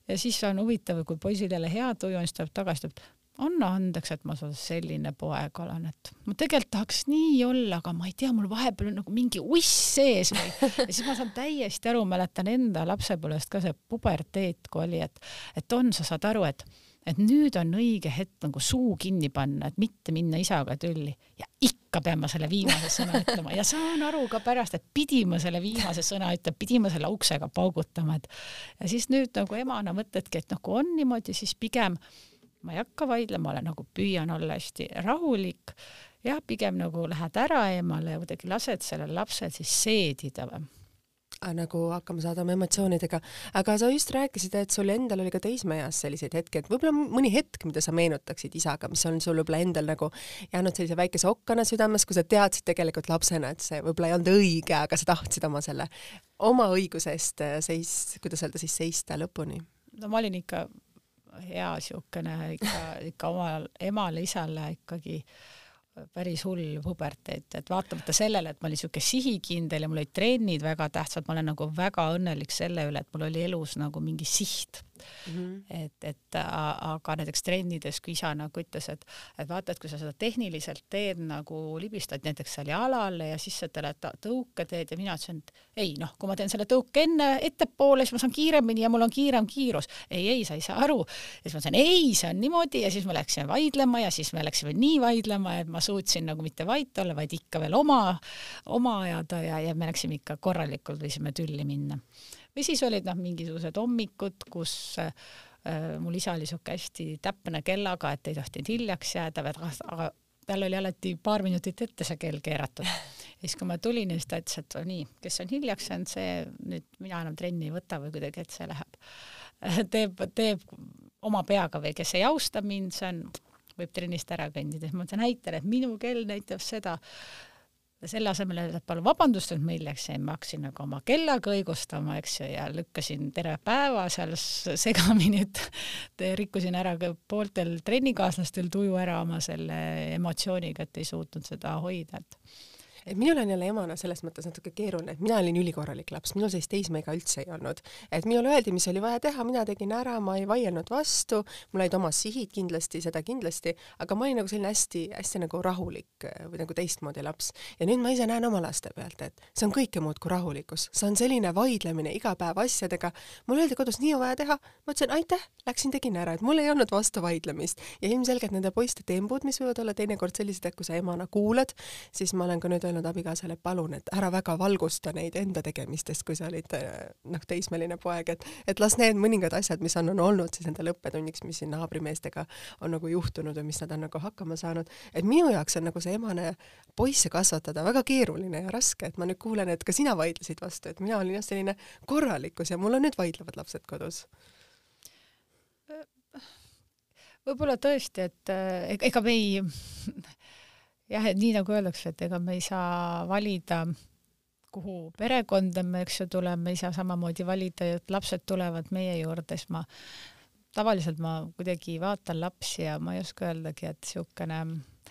ja siis on huvitav, kui poisil jälle hea tuju on, siis tuleb tagasi, ütleb anna andeks, et ma selline poeg olen, et ma tegelikult tahaks nii olla, aga ma ei tea, mul vahepeal on nagu mingi uss sees või ja siis ma saan täiesti aru, mäletan enda lapsepõlvest ka see puberteet, kui oli, et, et on, sa saad aru, et et nüüd on õige hetk nagu suu kinni panna, et mitte minna isaga tülli. Ja ikka pean ma selle viimase sõna ütlema. Ja saan aru ka pärast, et pidi ma selle viimase sõna ütlema, pidi ma selle uksega paugutama, et ja siis nüüd nagu emana mõtledki, et noh, kui on niimoodi, siis pigem ma ei hakka vaidlema, olen nagu püüan olla hästi rahulik, jah, pigem nagu lähed ära eemale ja kuidagi lased sellel lapsel siis seedida või
nagu hakkama saada oma emotsioonidega. aga sa just rääkisid, et sul endal oli ka teismeeas selliseid hetki, et võib-olla mõni hetk, mida sa meenutaksid isaga, mis on sul võib-olla endal nagu jäänud sellise väikese okkana südames, kui sa teadsid tegelikult lapsena, et see võib-olla ei olnud õige, aga sa tahtsid oma selle, oma õiguse eest äh, seis, kuidas öelda siis, seista lõpuni?
no ma olin ikka hea siukene ikka, ikka omal emale-isale ikkagi päris hull puberteet, et vaatamata sellele, et ma olin siuke sihikindel ja mul olid trennid väga tähtsad, ma olen nagu väga õnnelik selle üle, et mul oli elus nagu mingi siht mm. -hmm. et, et aga näiteks trennides, kui isa nagu ütles, et, et vaata, et kui sa seda tehniliselt teed nagu libistad näiteks seal jalale ja siis sa teed tõuke teed ja mina ütlesin, et ei noh, kui ma teen selle tõuke enne ettepoole, siis ma saan kiiremini ja mul on kiirem kiirus. ei, ei, sa ei saa aru. ja siis ma ütlesin, ei, see on niimoodi ja siis me läksime vaidlema ja siis me läksime nii vaidlema, et ma suutsin nagu mitte vait olla, vaid ikka veel oma, oma ajada ja, ja me läksime ikka korralikult, võisime tülli minna või siis olid noh, mingisugused hommikud, kus äh, mul isa oli sihuke hästi täpne kellaga, et ei tohtinud hiljaks jääda, aga tal oli alati paar minutit ette see kell keeratud. ja siis, kui ma tulin ja siis ta ütles, et nii, kes on hiljaks jäänud, see nüüd mina enam trenni ei võta või kuidagi, et see läheb, teeb, teeb oma peaga või kes ei austa mind, see on, võib trennist ära kõndida, siis ma mõtlesin, näitan, et minu kell näitab seda selle asemel, et palun vabandust, et ma hiljaks jäin, ma hakkasin nagu oma kellaga õigustama, eks ju, ja lükkasin terve päeva seal segamini, et rikkusin ära ka pooltel trennikaaslastel tuju ära oma selle emotsiooniga, et ei suutnud seda hoida, et
et minul on jälle emana selles mõttes natuke keeruline, et mina olin ülikorralik laps, minul sellist teismega üldse ei olnud. et minule öeldi, mis oli vaja teha, mina tegin ära, ma ei vaielnud vastu, mul olid omad sihid kindlasti, seda kindlasti, aga ma olin nagu selline hästi-hästi nagu rahulik äh, või nagu teistmoodi laps. ja nüüd ma ise näen oma laste pealt, et see on kõike muud kui rahulikkus, see on selline vaidlemine iga päev asjadega. mulle öeldi kodus, nii on vaja teha, ma ütlesin aitäh, läksin, tegin ära, et mul ei olnud vastu vaidlemist ja ilmselgelt nende poiste tembud, mis võivad olla teinekord sellised, et kui sa emana kuulad, siis ma olen ka nüüd öelnud abikaasale, palun, et ära väga valgusta neid enda tegemistest, kui sa olid noh, teismeline poeg, et et las need mõningad asjad, mis on, on olnud siis endale õppetunniks, mis siin naabrimeestega on nagu juhtunud või mis nad on nagu hakkama saanud, et minu jaoks on nagu see emane poisse kasvatada väga keeruline ja raske, et ma nüüd kuulen, et ka sina vaidlesid vastu, et mina olin jah, selline korralikkus ja mul on nüüd vaidlevad lapsed kodus.
Võib-olla tõesti, et ega me ei jah, et nii nagu öeldakse, et ega me ei saa valida, kuhu perekonda me, eks ju, tuleme, ei saa samamoodi valida, et lapsed tulevad meie juurde, siis ma tavaliselt ma kuidagi vaatan lapsi ja ma ei oska öeldagi, et niisugune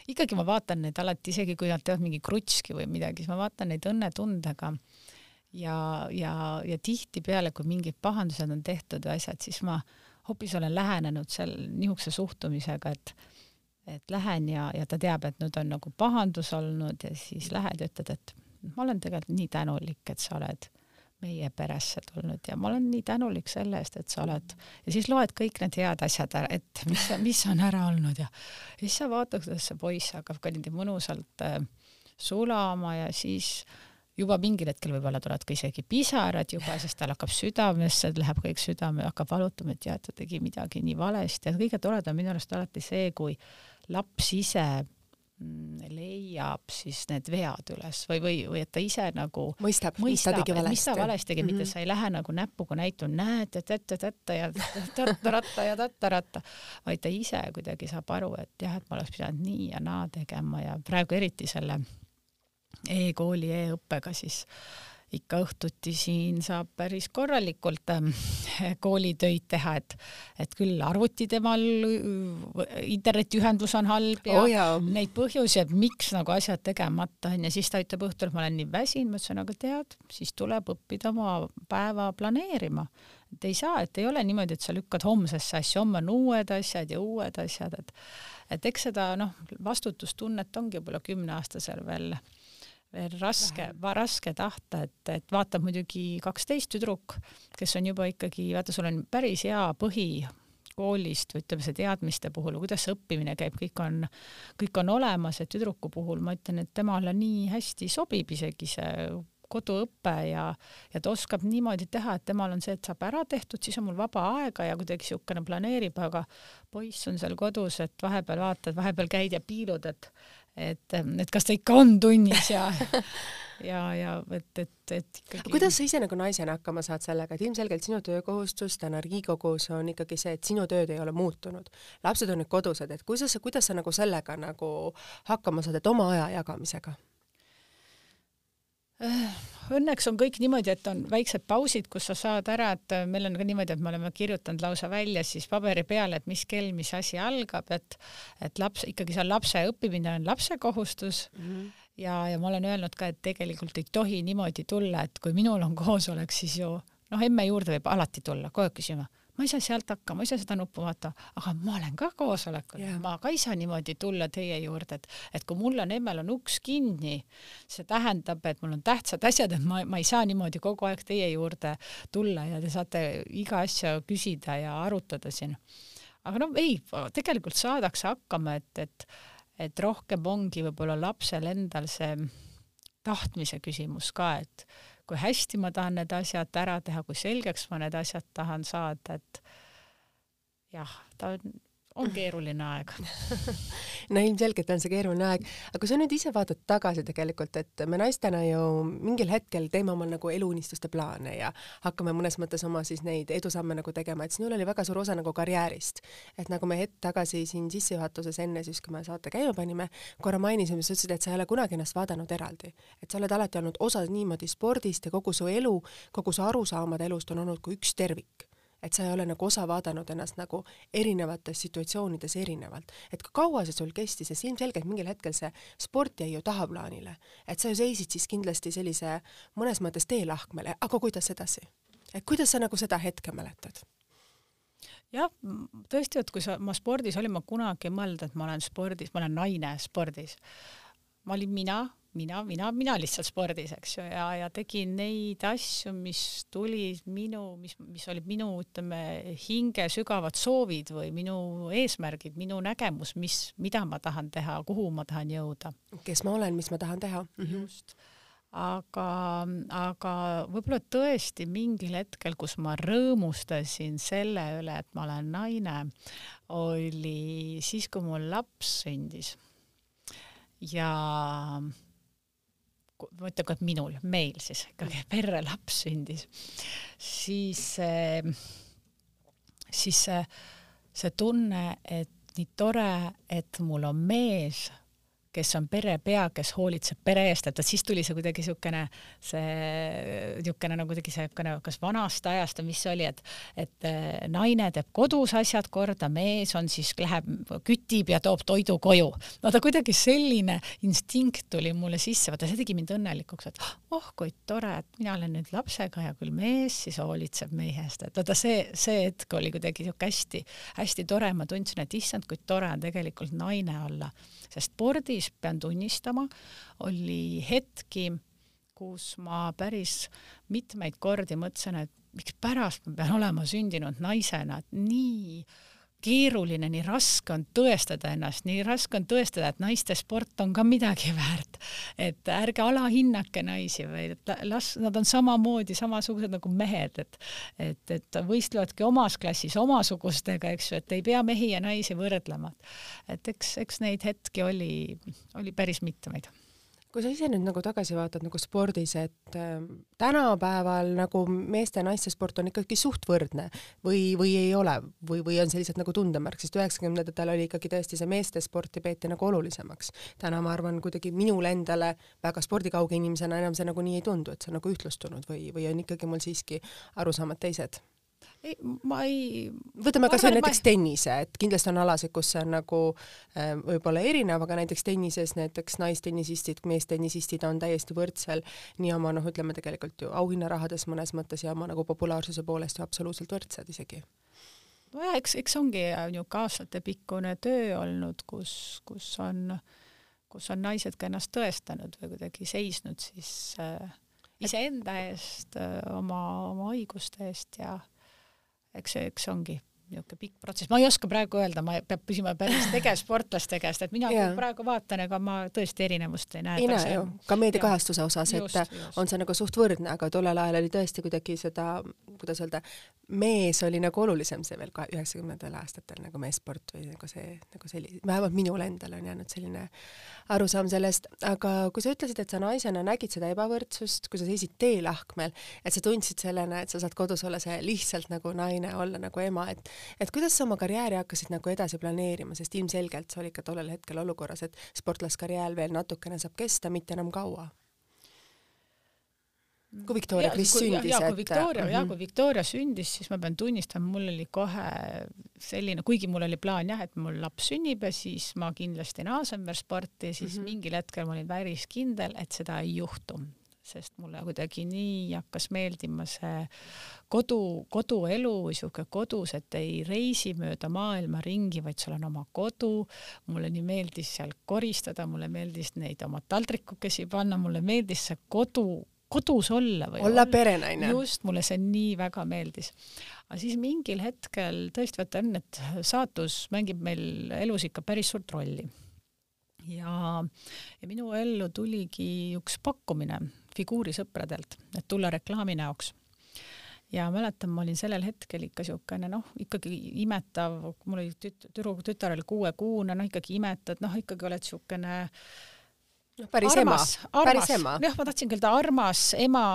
ikkagi ma vaatan neid alati, isegi kui nad teevad mingi krutski või midagi, siis ma vaatan neid õnnetundega. Ja, ja, ja tihtipeale, kui mingid pahandused on tehtud või asjad, siis ma hoopis olen lähenenud seal niisuguse suhtumisega, et et lähen ja, ja ta teab, et nüüd on nagu pahandus olnud ja siis lähed ja ütled, et ma olen tegelikult nii tänulik, et sa oled meie peresse tulnud ja ma olen nii tänulik selle eest, et sa oled ja siis loed kõik need head asjad ära, et mis, mis on ära olnud ja, siis sa vaatad, kuidas see poiss hakkab ka niimoodi mõnusalt äh, sulama ja siis juba mingil hetkel võib-olla tulevad ka isegi pisarad juba, sest tal hakkab südamesse, läheb kõik südame, hakkab valutama, et jah, et ta tegi midagi nii valesti. Ja kõige toredam minu arust alati see, kui laps ise mm, leiab siis need vead üles või, või, või et ta ise nagu
mõistab, mis ta tegi valesti.
mis ta valesti tegi mm, -hmm. mitte mhm. sa ei lähe nagu näpuga näitama, näed, et ette, ette ja tatta-ratta ja tatta-ratta, vaid ta ise kuidagi saab aru, et jah, et ma oleks pidanud nii ja naa tegema ja praegu eriti selle e-kooli e-õppega siis ikka õhtuti siin saab päris korralikult ähm, koolitöid teha, et, et küll arvuti temal, internetiühendus on halb ja oh, neid põhjusi, et miks nagu asjad tegemata on. Ja siis ta ütleb õhtul, et ma olen nii väsinud, ma ütlesin, aga tead, siis tuleb õppida oma päeva planeerima. et ei saa, et ei ole niimoodi, et sa lükkad homsesse asja, homme on uued asjad ja uued asjad, et et eks seda noh, vastutustunnet ongi võib-olla kümneaastasel veel veel raske, raske tahta, et, et vaatab muidugi kaksteist tüdruk, kes on juba ikkagi, vaata, sul on päris hea põhi koolist või ütleme, see teadmiste puhul, kuidas see õppimine käib, kõik on, kõik on olemas, et tüdruku puhul ma ütlen, et temale nii hästi sobib isegi see koduõpe ja, ja ta oskab niimoodi teha, et temal on see, et saab ära tehtud, siis on mul vaba aega ja kuidagi niisugune planeerib, aga poiss on seal kodus, et vahepeal vaatad, vahepeal käid ja piilud, et et, et kas ta ikka on tunnis ja ja, ja et, et, et ikkagi.
kuidas sa ise nagu naisena hakkama saad sellega, et ilmselgelt sinu töökohustus täna Riigikogus on ikkagi see, et sinu tööd ei ole muutunud. lapsed on nüüd kodused, et kuidas sa, kuidas sa nagu sellega nagu hakkama saad, et oma aja jagamisega?
Õnneks on kõik niimoodi, et on väiksed pausid, kus sa saad ära, et meil on ka niimoodi, et me oleme kirjutanud lausa välja siis paberi peale, et mis kell, mis asi algab, et et laps, ikkagi seal lapse õppimine on lapse kohustus mm. -hmm ja, ja ma olen öelnud ka, et tegelikult ei tohi niimoodi tulla, et kui minul on koosolek, siis ju noh, emme juurde võib alati tulla, kogu aeg küsima ma ei saa sealt hakkama, ma ei saa seda nuppu vaadata, aga ma olen ka koosolekul yeah., ma ka ei saa niimoodi tulla teie juurde, et, et kui mul on emmel on uks kinni, see tähendab, et mul on tähtsad asjad, et ma, ma ei saa niimoodi kogu aeg teie juurde tulla ja te saate iga asja küsida ja arutada siin. aga no ei, tegelikult saadakse hakkama, et, et, et rohkem ongi võib-olla lapsel endal see tahtmise küsimus ka, et kui hästi ma tahan need asjad ära teha, kui selgeks ma need asjad tahan saada, et jah, ta on on keeruline aeg
no ilmselgelt on see keeruline aeg, aga kui sa nüüd ise vaatad tagasi tegelikult, et me naistena ju mingil hetkel teeme omal nagu eluunistuste plaane ja hakkame mõnes mõttes oma siis neid edusamme nagu tegema, et sinul oli väga suur osa nagu karjäärist. et nagu me hetk tagasi siin sissejuhatuses enne siis, kui me saate käima panime, korra mainisime, sa ütlesid, et sa ei ole kunagi ennast vaadanud eraldi. et sa oled alati olnud osa niimoodi spordist ja kogu su elu, kogu su arusaamad elust on olnud kui üks tervik et sa ei ole nagu osa vaadanud ennast nagu erinevates situatsioonides erinevalt. et kui kaua see sul kestis, sest ilmselgelt mingil hetkel see sport jäi ju tahaplaanile. et sa ju seisid siis kindlasti sellise mõnes mõttes teelahkmele, aga kuidas edasi? et kuidas sa nagu seda hetke mäletad?
jah, tõesti, et kui sa, ma spordis olin, ma kunagi ei mõelnud, et ma olen spordis, ma olen naine spordis. ma olin mina mina, mina, mina lihtsalt spordis, eks ju, ja, ja tegin neid asju, mis tulid minu, mis, mis olid minu, ütleme, hinge sügavad soovid või minu eesmärgid, minu nägemus, mis, mida ma tahan teha, kuhu ma tahan jõuda.
kes ma olen, mis ma tahan teha
mm. -hmm. just aga, aga võib-olla tõesti mingil hetkel, kus ma rõõmustasin selle üle, et ma olen naine, oli siis, kui mul laps sündis. ja ma ütlen ka, et minul, meil siis ikkagi perre laps sündis, siis, siis see, see tunne, et nii tore, et mul on mees kes on perepea, kes hoolitseb pere eest, et siis tuli see kuidagi niisugune, see niisugune nagu kuidagi niisugune kas vanast ajast või mis see oli, et et eh, naine teeb kodus asjad korda, mees on siis, läheb, kütib ja toob toidu koju. no ta kuidagi selline instinkt tuli mulle sisse, vaata see tegi mind õnnelikuks, et oh kui tore, et mina olen nüüd lapsega ja küll mees siis hoolitseb meie eest, et vaata see, see hetk oli kuidagi niisugune hästi-hästi tore, ma tundsin, et issand, kui tore on tegelikult naine olla sest spordis, pean tunnistama, oli hetki, kus ma päris mitmeid kordi mõtlesin, et mikspärast ma pean olema sündinud naisena, et nii keeruline, nii raske on tõestada ennast, nii raske on tõestada, et naiste sport on ka midagi väärt. et ärge alahinnake naisi, vaid et las, nad on samamoodi samasugused nagu mehed, et et, et võistlevadki omas klassis omasugustega, eks ju, et ei pea mehi ja naisi võrdlema. et eks, eks neid hetki oli, oli päris mitmeid
kui sa ise nüüd nagu tagasi vaatad nagu spordis, et äh, tänapäeval nagu meeste ja naiste sport on ikkagi suht võrdne või, või ei ole või, või on see lihtsalt nagu tundemärk, sest üheksakümnendatel oli ikkagi tõesti see meeste sporti peeti nagu olulisemaks. täna ma arvan, kuidagi minule endale väga spordikauge inimesena enam see nagu nii ei tundu, et see on nagu ühtlustunud või, või on ikkagi mul siiski arusaamad teised
ei, ma ei.
võtame kasvõi näiteks ma... tennise, et kindlasti on alasid, kus see on nagu äh, võib-olla erinev, aga näiteks tennises näiteks naistennisistid, meestennisistid on täiesti võrdsel nii oma noh, ütleme tegelikult ju auhinnarahades mõnes mõttes ja oma nagu populaarsuse poolest ju absoluutselt võrdsed isegi.
nojah, eks, eks ongi niisugune aastatepikkune töö olnud, kus, kus on, kus on naised ka ennast tõestanud või kuidagi seisnud siis äh, iseenda eest, äh, oma, oma õiguste eest ja eks see, eks ongi niisugune pikk protsess, ma ei oska praegu öelda, ma peab küsima päris tegevsportlaste käest, et mina praegu vaatan, ega ma tõesti erinevust ei näe.
ei näe ju, ka meediakajastuse osas, et just, on see nagu suht võrdne, aga tollel ajal oli tõesti kuidagi seda, kuidas öelda, mees oli nagu olulisem see veel ka üheksakümnendatel aastatel nagu meessport või nagu see, nagu selline, vähemalt minule endale on jäänud selline arusaam sellest, aga kui sa ütlesid, et sa naisena nägid seda ebavõrdsust, kui sa seisid teelahkmel, et sa tundsid sellena, et sa saad kodus olla see lihtsalt nagu naine, olla nagu ema, et et kuidas sa oma karjääri hakkasid nagu edasi planeerima, sest ilmselgelt sa olid ka tollel hetkel olukorras, et sportlaskarjäär veel natukene saab kesta, mitte enam kaua kui Victoria Kris sündis,
et kui Victoria mm, -hmm. ja kui Victoria sündis, siis ma pean tunnistama, mul oli kohe selline, kuigi mul oli plaan jah, et mul laps sünnib ja siis ma kindlasti naasen veel sporti, siis mm -hmm. mingil hetkel ma olin päris kindel, et seda ei juhtu, sest mulle kuidagi nii hakkas meeldima see kodu, koduelu sihuke kodus, et ei reisi mööda maailma ringi, vaid sul on oma kodu. mulle nii meeldis seal koristada, mulle meeldis neid oma taldrikukesi panna, mulle meeldis see kodu kodus olla või
olla perenaine.
just, mulle see nii väga meeldis. aga siis mingil hetkel tõesti vaata on, et saatus mängib meil elus ikka päris suurt rolli. ja, ja minu ellu tuligi üks pakkumine figuurisõpradelt, et tulla reklaami näoks. Ja mäletan, ma olin sellel hetkel ikka niisugune noh, ikkagi imetav, mul oli tüt-, tüdru, tütar oli kuuekuune, noh ikkagi imetad, noh ikkagi oled niisugune äh,
noh, päris armas, ema, päris ema.
jah, ma tahtsingi öelda armas ema,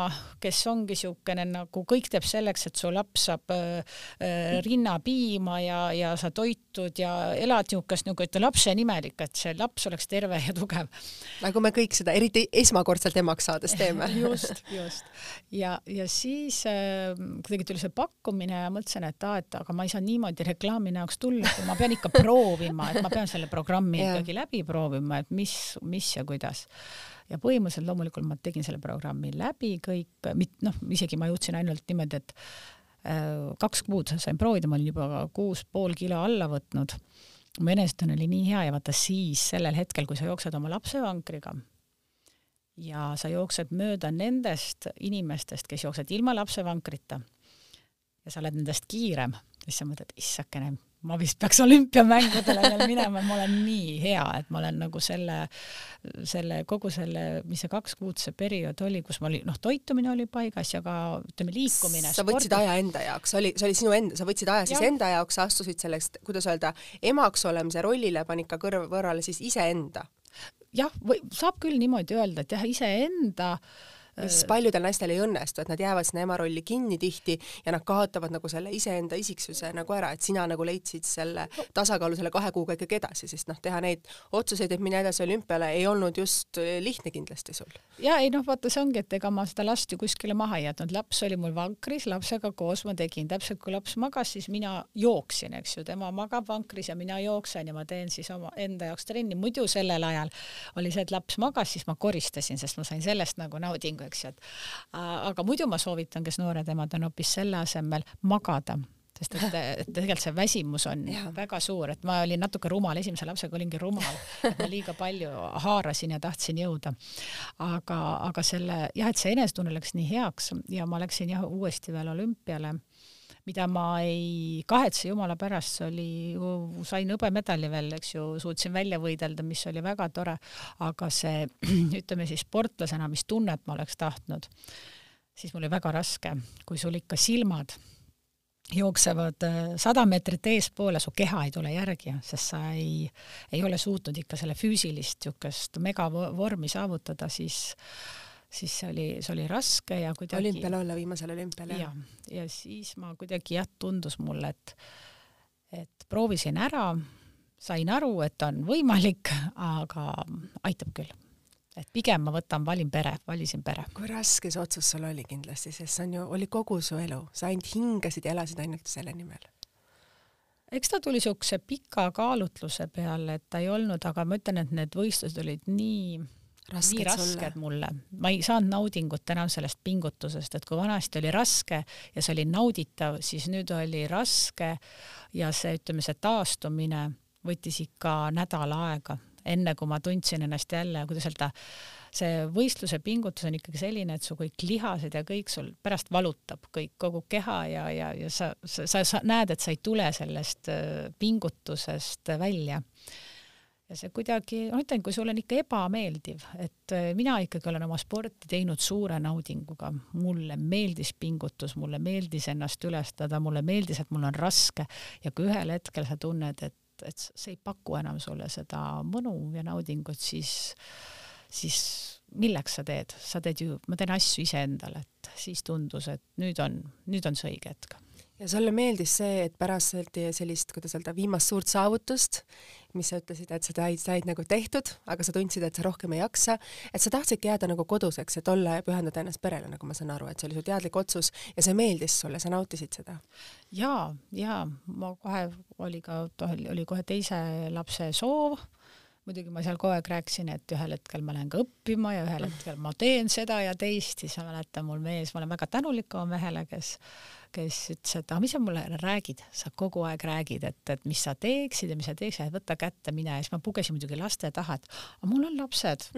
kes ongi niisugune nagu kõik teeb selleks, et su laps saab äh, äh rinnapiima ja, ja sa toitud ja elad niisugust nagu ütle lapse nimelik, et see laps oleks terve ja tugev.
nagu me kõik seda eriti esmakordselt emaks saades teeme
just, just. ja, ja siis äh, kuidagi tuli see pakkumine ja mõtlesin, et aa, et aga ma ei saa niimoodi reklaami näoks tulla, ma pean ikka proovima, et ma pean selle programmi ikkagi läbi proovima, et mis, mis ja kuidas kuidas. ja põhimõtteliselt loomulikult ma tegin selle programmi läbi kõik, noh, isegi ma jõudsin ainult niimoodi, et äh, kaks kuud sain proovida, ma olin juba kuus pool kilo alla võtnud. mu enesetunne oli nii hea ja vaata siis sellel hetkel, kui sa jooksed oma lapsevankriga ja sa jooksed mööda nendest inimestest, kes jooksevad ilma lapsevankrita ja sa oled nendest kiirem, siis sa mõtled, issakene, ma vist peaks olümpiamängudele veel minema, ma olen nii hea, et ma olen nagu selle, selle kogu selle, mis see kaks kuud see periood oli, kus ma oli, noh, toitumine oli paigas ja ka ütleme, liikumine.
sa võtsid spordi... aja enda jaoks, oli, see oli sinu enda, sa võtsid aja siis ja. enda jaoks, sa astusid sellest, kuidas öelda, emaks olemise rollile panid ka kõrv, kõrvale siis iseenda.
jah, või saab küll niimoodi öelda, et jah, iseenda äh,
mis paljudel naistel ei õnnestu, et nad jäävad sinna ema rolli kinni tihti ja nad kaotavad nagu selle iseenda isiksuse nagu ära, et sina nagu leidsid selle tasakaalu selle kahe kuuga ikkagi edasi, sest noh, teha neid otsuseid, et minna edasi olümpiale, ei olnud just lihtne kindlasti sul.
ja ei noh, vaata, see ongi, et ega ma seda last ju kuskile maha ei jätnud, laps oli mul vankris, lapsega koos ma tegin, täpselt kui laps magas, siis mina jooksin, eks ju, tema magab vankris ja mina jooksen ja ma teen siis oma enda jaoks trenni, muidu sellel ajal oli see, et laps magas, siis ma koristasin, sest ma sain sellest nagu naudingu eks ju, et aga muidu ma soovitan, kes noored emad on hoopis selle asemel magada sest et, et tegelikult see väsimus on ja. väga suur, et ma olin natuke rumal, esimese lapsega olingi rumal, et ma liiga palju haarasin ja tahtsin jõuda. aga, aga selle jah, et see enesetunne läks nii heaks ja ma läksin jah uuesti veel olümpiale mida ma ei kahetse jumala pärast, see oli, sain hõbemedali veel, eks ju, suutsin välja võidelda, mis oli väga tore, aga see ütleme siis sportlasena, mis tunnet ma oleks tahtnud, siis mul oli väga raske, kui sul ikka silmad jooksevad äh, sada meetrit eespoole, su keha ei tule järgi, sest sa ei, ei ole suutnud ikka selle füüsilist niisugust megavormi saavutada, siis siis see oli, see oli raske ja kuidagi
olümpial olla, viimasel olümpial,
jah? ja, ja siis ma kuidagi jah, tundus mulle, et et proovisin ära, sain aru, et on võimalik, aga aitab küll et pigem ma võtan, valin pere, valisin pere.
kui raske see otsus sul oli kindlasti, sest see on ju, oli kogu su elu, sa ainult hingasid ja elasid ainult selle nimel.
eks ta tuli siukse pika kaalutluse peale, et ta ei olnud, aga ma ütlen, et need võistlused olid nii rasked, nii rasked sulle. mulle, ma ei saanud naudingut enam sellest pingutusest, et kui vanasti oli raske ja see oli nauditav, siis nüüd oli raske ja see, ütleme, see taastumine võttis ikka nädal aega enne kui ma tundsin ennast jälle, kuidas öelda, see võistluse pingutus on ikkagi selline, et su kõik lihased ja kõik sul pärast valutab kõik, kogu keha ja, ja, ja sa, sa, sa, näed, et sa ei tule sellest äh, pingutusest välja ja see kuidagi, ma ütlen, kui sul on ikka ebameeldiv, et äh, mina ikkagi olen oma sporti teinud suure naudinguga, mulle meeldis pingutus, mulle meeldis ennast ülestada, mulle meeldis, et mul on raske. Ja kui ühel hetkel sa tunned, et et see ei paku enam sulle seda mõnu ja naudingut, siis, siis milleks sa teed, sa teed ju, ma teen asju iseendale, et siis tundus, et nüüd on, nüüd on see õige hetk
ja sulle meeldis see, et pärast sellist, kuidas öelda, viimast suurt saavutust, mis sa ütlesid, et sa said, said nagu tehtud, aga sa tundsid, et sa rohkem ei jaksa, et sa tahtsidki jääda nagu koduseks, et olla ja pühendada ennast perele, nagu ma saan aru, et see oli su teadlik otsus ja see meeldis sulle, sa nautisid seda?
ja, ja ma kohe oli ka, oli kohe teise lapse soov muidugi ma seal kogu aeg rääkisin, et ühel hetkel ma lähen ka õppima ja ühel hetkel ma teen seda ja teist, siis ma mäletan, mul mees, ma olen väga tänulik oma mehele, kes kes ütles, et aga mis sa mulle räägid, sa kogu aeg räägid, et, et mis sa teeksid ja mis sa teeksid, võta kätte, mine ja siis ma pugesin muidugi laste taha, et aga mul on lapsed,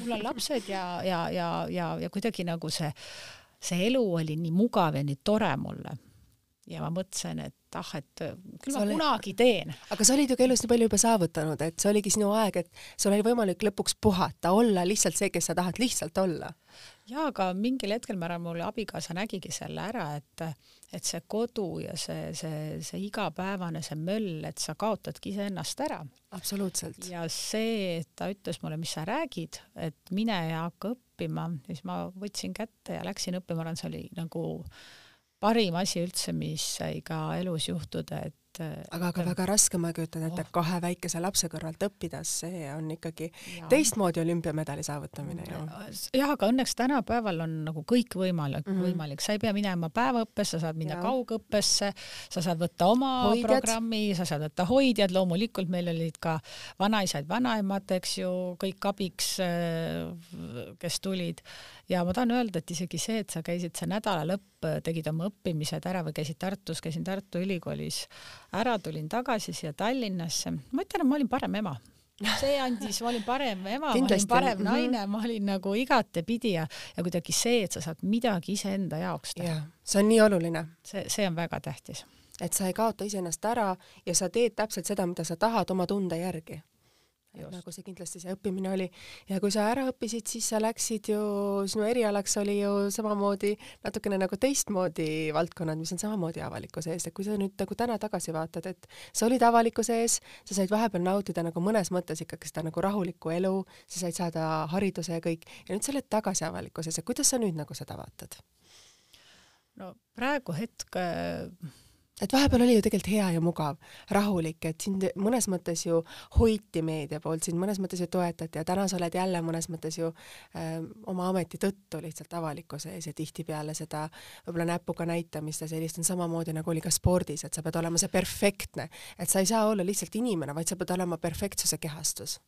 mul on lapsed ja, ja, ja, ja, ja kuidagi nagu see, see elu oli nii mugav ja nii tore mulle. Ja ma mõtlesin, et ah, et äh, küll sa ma oli... kunagi teen.
aga sa olid ju ka elus nii palju juba saavutanud, et see oligi sinu aeg, et sul oli võimalik lõpuks puhata, olla lihtsalt see, kes sa tahad lihtsalt olla.
jaa, aga mingil hetkel ma arvan, mul abikaasa nägigi selle ära, et et see kodu ja see, see, see igapäevane, see möll, et sa kaotadki iseennast ära.
absoluutselt.
ja see, et ta ütles mulle, mis sa räägid, et mine ja hakka õppima, siis ma võtsin kätte ja läksin õppima, ma arvan, see oli nagu parim asi üldse, mis sai ka elus juhtuda, et
aga, aga väga raske, ma kujutan ette oh., kahe väikese lapse kõrvalt õppida, see on ikkagi ja. teistmoodi olümpiamedali saavutamine ju.
jah, aga õnneks tänapäeval on nagu kõik võimalik mm, -hmm. võimalik, sa ei pea minema päevaõppesse, sa saad minna ja. kaugõppesse, sa saad võtta oma hoidjad. programmi, sa saad võtta hoidjad, loomulikult meil olid ka vanaisaid, vanaemad, eks ju, kõik abiks, kes tulid ja ma tahan öelda, et isegi see, et sa käisid see nädalalõpp, tegid oma õppimised ära või käisid Tartus, käisin Tartu Ülikoolis ära, tulin tagasi siia Tallinnasse, ma ütlen, et ma olin parem ema see andis, ma olin parem ema, ma olin parem mhm. naine ma olin nagu igatepidi ja, ja kuidagi see, et sa saad midagi iseenda jaoks teha.
see on nii oluline.
see, see on väga tähtis.
et sa ei kaota iseennast ära ja sa teed täpselt seda, mida sa tahad oma tunde järgi nagu see kindlasti see õppimine oli. ja kui sa ära õppisid, siis sa läksid ju, sinu erialaks oli ju samamoodi natukene nagu teistmoodi valdkonnad, mis on samamoodi avalikkuse ees, et kui sa nüüd nagu täna tagasi vaatad, et sa olid avalikkuse ees, sa said vahepeal nautida nagu mõnes mõttes ikkagi seda nagu rahulikku elu, sa said saada hariduse ja kõik, ja nüüd sa oled tagasi avalikkuses ja kuidas sa nüüd nagu seda vaatad?
no praegu hetk
et vahepeal oli ju tegelikult hea ja mugav, rahulik, et sind mõnes mõttes ju hoiti meedia poolt, sind mõnes mõttes ju toetati ja täna sa oled jälle mõnes mõttes ju äh, oma ameti tõttu lihtsalt avalikkuse ees ja tihtipeale seda võib-olla näpuga näitamist ja sellist on samamoodi nagu oli ka spordis, et sa pead olema see perfektne, et sa ei saa olla lihtsalt inimene, vaid sa pead olema perfektsuse kehastus.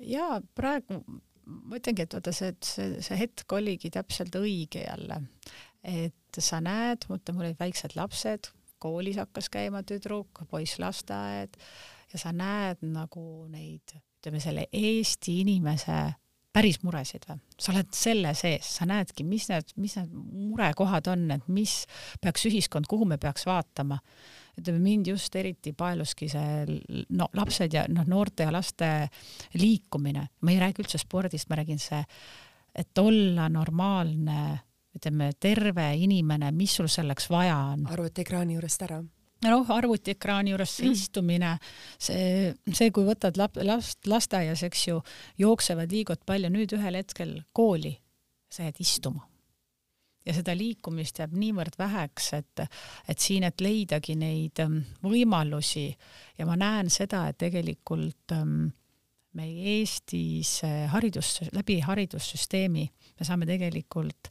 ja praegu ma ütlengi, et vaata see, see, see hetk oligi täpselt õige jälle, et sa näed, mul olid väiksed lapsed, koolis hakkas käima tüdruk, poiss lasteaed ja sa näed nagu neid, ütleme selle Eesti inimese päris muresid või? sa oled selle sees, sa näedki, mis need, mis need murekohad on, et mis peaks ühiskond, kuhu me peaks vaatama. ütleme mind just eriti paeluski see no lapsed ja noh, noorte ja laste liikumine, ma ei räägi üldse spordist, ma räägin see, et olla normaalne ütleme, terve inimene, mis sul selleks vaja on.
arvutiekraani juurest ära
noh, arvutiekraani juures see mm. istumine, see, see, kui võtad lap, last, lasteaias, eks ju, jooksevad, liiguvad palju, nüüd ühel hetkel kooli, sa jääd istuma. ja seda liikumist jääb niivõrd väheks, et, et siin, et leidagi neid ähm, võimalusi ja ma näen seda, et tegelikult ähm, meie Eestis haridus, läbi haridussüsteemi me saame tegelikult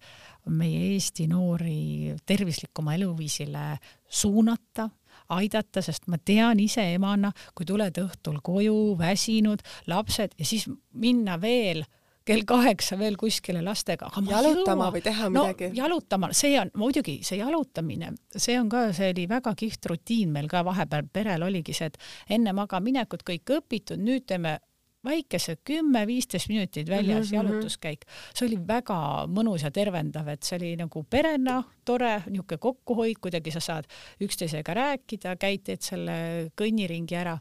meie Eesti noori tervislikuma eluviisile suunata, aidata, sest ma tean ise emana, kui tuled õhtul koju väsinud, lapsed ja siis minna veel kell kaheksa veel kuskile lastega.
jalutama või teha midagi
no,? jalutama, see on muidugi see jalutamine, see on ka, see oli väga kihvt rutiin meil ka vahepeal perel oligi see, et enne magaminekut kõik õpitud, nüüd teeme väikese kümme-viisteist minutit väljas mm -hmm. jalutuskäik, see oli väga mõnus ja tervendav, et see oli nagu perena tore, niisugune kokkuhoid, kuidagi sa saad üksteisega rääkida, käid, teed selle kõnniringi ära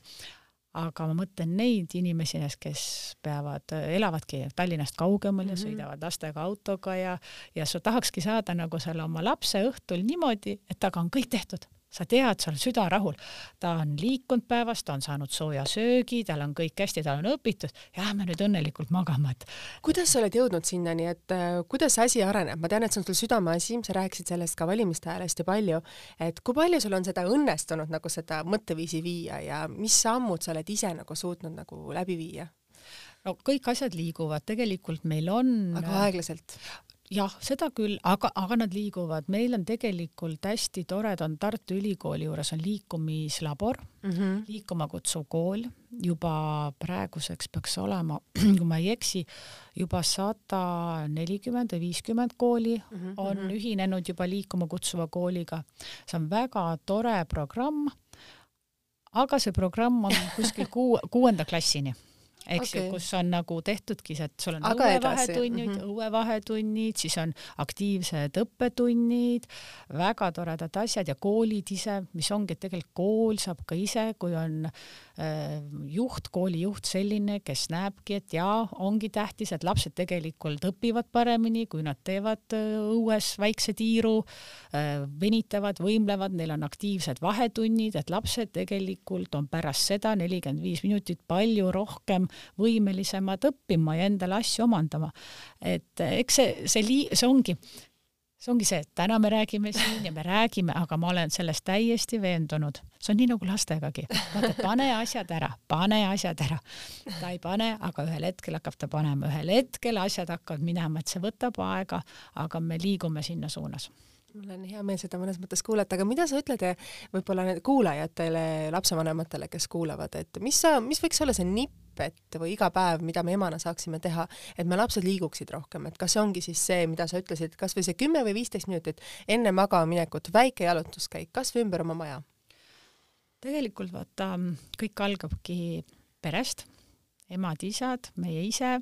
aga ma mõtlen neid inimesi, kes peavad, elavadki Tallinnast kaugemal ja -hmm. sõidavad lastega autoga ja, ja sa tahakski saada nagu selle oma lapse õhtul niimoodi, et temaga on kõik tehtud sa tead, sa oled süda rahul, ta on liikunud päevas, ta on saanud sooja söögi, tal on kõik hästi, tal on õpitud, jääme nüüd õnnelikult magama, et.
kuidas sa oled jõudnud sinnani, et äh, kuidas asi areneb, ma tean, et see on sul südameasi, sa rääkisid sellest ka valimiste ajal hästi palju, et kui palju sul on seda õnnestunud nagu seda mõtteviisi viia ja mis sammud sa oled ise nagu suutnud nagu läbi viia?
no kõik asjad liiguvad, tegelikult meil on.
aga aeglaselt?
Jah, seda küll, aga, aga nad liiguvad, meil on tegelikult hästi tored, on Tartu Ülikooli juures on liikumislabor mm, -hmm. liikuma kutsuv kool, juba praeguseks peaks olema, kui ma ei eksi, juba sada nelikümmend või viiskümmend kooli mm -hmm. on mhm. ühinenud juba liikuma kutsuva kooliga. see on väga tore programm, aga see programm on kuskil kuu, kuuenda klassini eks okay. ju, kus on nagu tehtudki see, et sul on õuevahetunnid mm, -hmm. õuevahetunnid, siis on aktiivsed õppetunnid, väga toredad asjad ja koolid ise, mis ongi, et tegelikult kool saab ka ise, kui on äh, juht, koolijuht selline, kes näebki, et jaa, ongi tähtis, et lapsed tegelikult õpivad paremini, kui nad teevad äh, õues väikse tiiru äh,, venitavad, võimlevad, neil on aktiivsed vahetunnid, et lapsed tegelikult on pärast seda nelikümmend viis minutit palju rohkem võimelisemad õppima ja endale asju omandama. et eh, eks see, see lii-, see ongi, see ongi see, et täna me räägime siin ja me räägime, aga ma olen selles täiesti veendunud. see on nii nagu lastegagi. vaata, pane asjad ära, pane asjad ära. ta ei pane, aga ühel hetkel hakkab ta panema, ühel hetkel asjad hakkavad minema, et see võtab aega, aga me liigume sinna suunas
mul on hea meel seda mõnes mõttes kuulata, aga mida sa ütled eh, võib-olla kuulajatele, lapsevanematele, kes kuulavad, et mis sa, mis võiks olla see nipp, et või iga päev, mida me emana saaksime teha, et me lapsed liiguksid rohkem, et kas see ongi siis see, mida sa ütlesid, kas või see kümme või viisteist minutit enne magama minekut, väike jalutuskäik, kas või ümber oma maja?
tegelikult vaata, kõik algabki perest, emad-isad, meie ise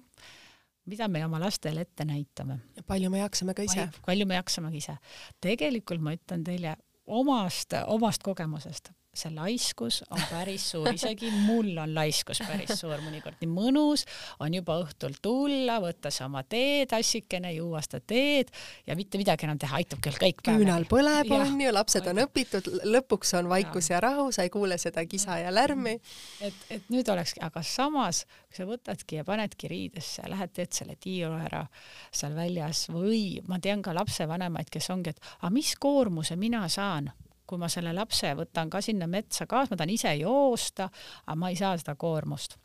mida me oma lastele ette näitame.
palju me jaksame ka ise.
palju me jaksame ka ise. tegelikult ma ütlen teile omast, omast kogemusest, see laiskus on päris suur, isegi mul on laiskus päris suur, mõnikord nii mõnus on juba õhtul tulla, võtta sama tee, tassikene, juua seda teed ja mitte midagi enam teha, aitab küll kõik
küünal põleb, onju, lapsed on õpitud, lõpuks on vaikus ja. ja rahu, sa ei kuule seda kisa ja lärmi.
et, et nüüd olekski, aga samas, kui sa võtadki ja panedki riidesse, lähed teed selle tiiru ära seal väljas või ma tean ka lapsevanemaid, kes ongi, et aga mis koormuse mina saan kui ma selle lapse võtan ka sinna metsa kaasa, ma tahan ise joosta, aga ma ei saa seda koormust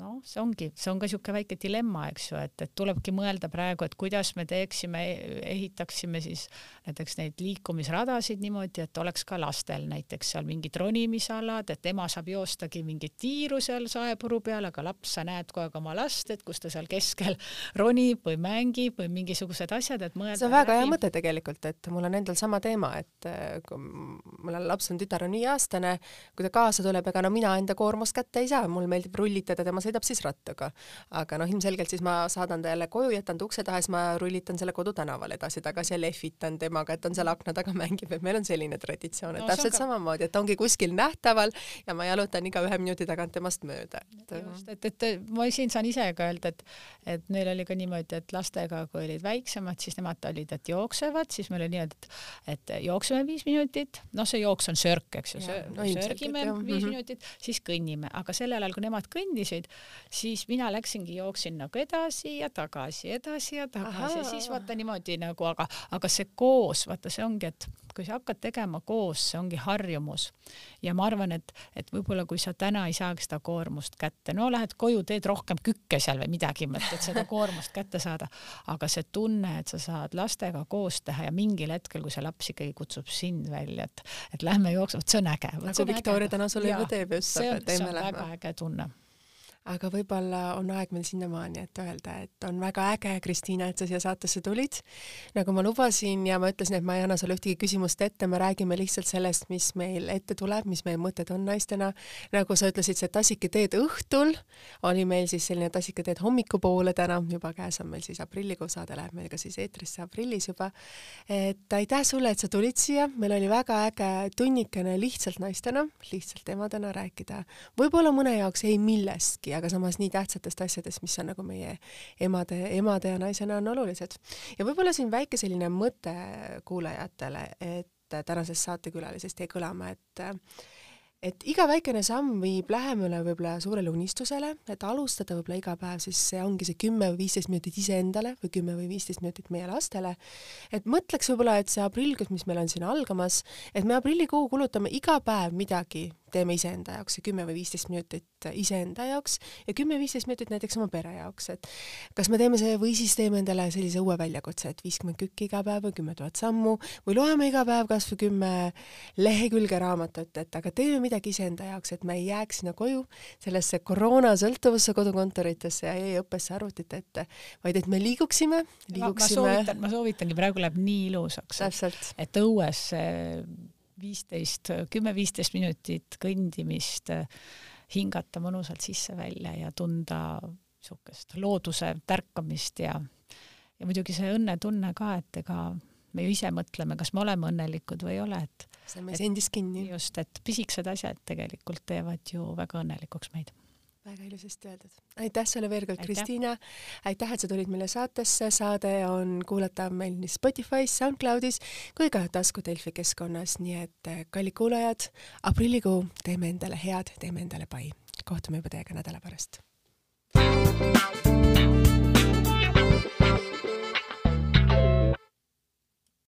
noh, see ongi, see on ka niisugune väike dilemma, eks ju, et, et tulebki mõelda praegu, et kuidas me teeksime, ehitaksime siis näiteks neid liikumisradasid niimoodi, et oleks ka lastel näiteks seal mingid ronimisalad, et ema saab joostagi mingit tiiru seal saepuru peal, aga laps, sa näed kogu aeg oma last, et kus ta seal keskel ronib või mängib või mingisugused asjad, et mõelda.
see on väga hea mõte tegelikult, et mul on endal sama teema, et äh, kui mul laps on tütar on viieaastane, kui ta kaasa tuleb, ega no mina enda koormust kätte ei saa, mul meeldib rullitada tema sõidab siis rattaga. aga noh, ilmselgelt siis ma saadan ta jälle koju, jätan ta ukse taha, siis ma rullitan selle kodutänavale edasi-tagasi ja lehvitan temaga, et ta on seal akna taga mängib, et meil on selline traditsioon, et no, täpselt ka... samamoodi, et ta ongi kuskil nähtaval ja ma jalutan iga ühe minuti tagant temast mööda.
just, et, et ma siin saan ise ka öelda, et, et neil oli ka niimoodi, et lastega, kui olid väiksemad, siis nemad olid, et jooksevad, siis meil oli niimoodi, et, et jookseme viis minutit, noh, see jooks on sörk, eks ju, no, sörgime viis mm -hmm. minutit, siis kõnnime, aga sellel ajal, kui nemad kõndisid, siis mina läksingi, jooksin nagu edasi ja tagasi, edasi ja tagasi, siis vaata niimoodi nagu, aga, aga see koos, vaata, see ongi, et kui sa hakkad tegema koos, see ongi harjumus. ja ma arvan, et, et võib-olla kui sa täna ei saaks seda koormust kätte, no lähed koju, teed rohkem kükke seal või midagi, et seda koormust kätte saada, aga see tunne, et sa saad lastega koos teha ja mingil hetkel, kui see laps ikkagi kutsub sind välja, et, et lähme jooksma, vot see on äge.
nagu Viktoria täna sulle juba teeb just.
see on, see on väga äge tunne
aga võib-olla on aeg meil sinnamaani, et öelda, et on väga äge, Kristiina, et sa siia saatesse tulid. nagu ma lubasin ja ma ütlesin, et ma ei anna sulle ühtegi küsimust ette, me räägime lihtsalt sellest, mis meil ette tuleb, mis meie mõtted on naistena. nagu sa ütlesid, see tassike teed õhtul oli meil siis selline tassike teed hommikupoole täna, juba käes on meil siis aprillikuu saade, läheb meil ka siis eetrisse aprillis juba. et aitäh sulle, et sa tulid siia, meil oli väga äge tunnikene lihtsalt naistena, lihtsalt emadena rääkida. võib-olla mõne jaoks ei millestki aga samas nii tähtsatest asjadest, mis on nagu meie emade, emade ja naisena on olulised. ja võib-olla siin väike selline mõte kuulajatele, et tänasest saatekülalisest jäi kõlama, et et iga väikene samm viib lähemale võib-olla suurele unistusele, et alustada võib-olla iga päev, siis see ongi see kümme või viisteist minutit iseendale või kümme või viisteist minutit meie lastele. et mõtleks võib-olla, et see aprillkuus, mis meil on siin algamas, et me aprillikuu kulutame iga päev midagi teeme iseenda jaoks ja kümme või viisteist minutit iseenda jaoks ja kümme-viisteist minutit näiteks oma pere jaoks, et kas me teeme see või siis teeme endale sellise uue väljakutse, et viiskümmend kükki iga päev või kümme tuhat sammu või loeme iga päev kas või kümme lehekülge raamatut, et aga teeme midagi iseenda jaoks, et me ei jääks sinna koju sellesse koroonasõltuvusse kodukontoritesse ja e-õppesse arvutite ette, vaid et me liiguksime, liiguksime.
ma soovitan, ma soovitangi, praegu läheb nii ilusaks, et õues viisteist, kümme-viisteist minutit kõndimist, hingata mõnusalt sisse-välja ja tunda niisugust looduse tärkamist ja, ja muidugi see õnnetunne ka, et ega me ju ise mõtleme, kas me oleme õnnelikud või ei ole, et
see on meis endis kinni.
just, et pisikesed asjad tegelikult teevad ju väga õnnelikuks meid
väga ilusasti öeldud. aitäh sulle veel kord, Kristiina. aitäh, et sa tulid meile saatesse, saade on kuulatav meil nii Spotify's, SoundCloudis kui ka tasku Delfi keskkonnas, nii et eh, kallid kuulajad, aprillikuu teeme endale head, teeme endale pai. kohtume juba teiega nädala pärast.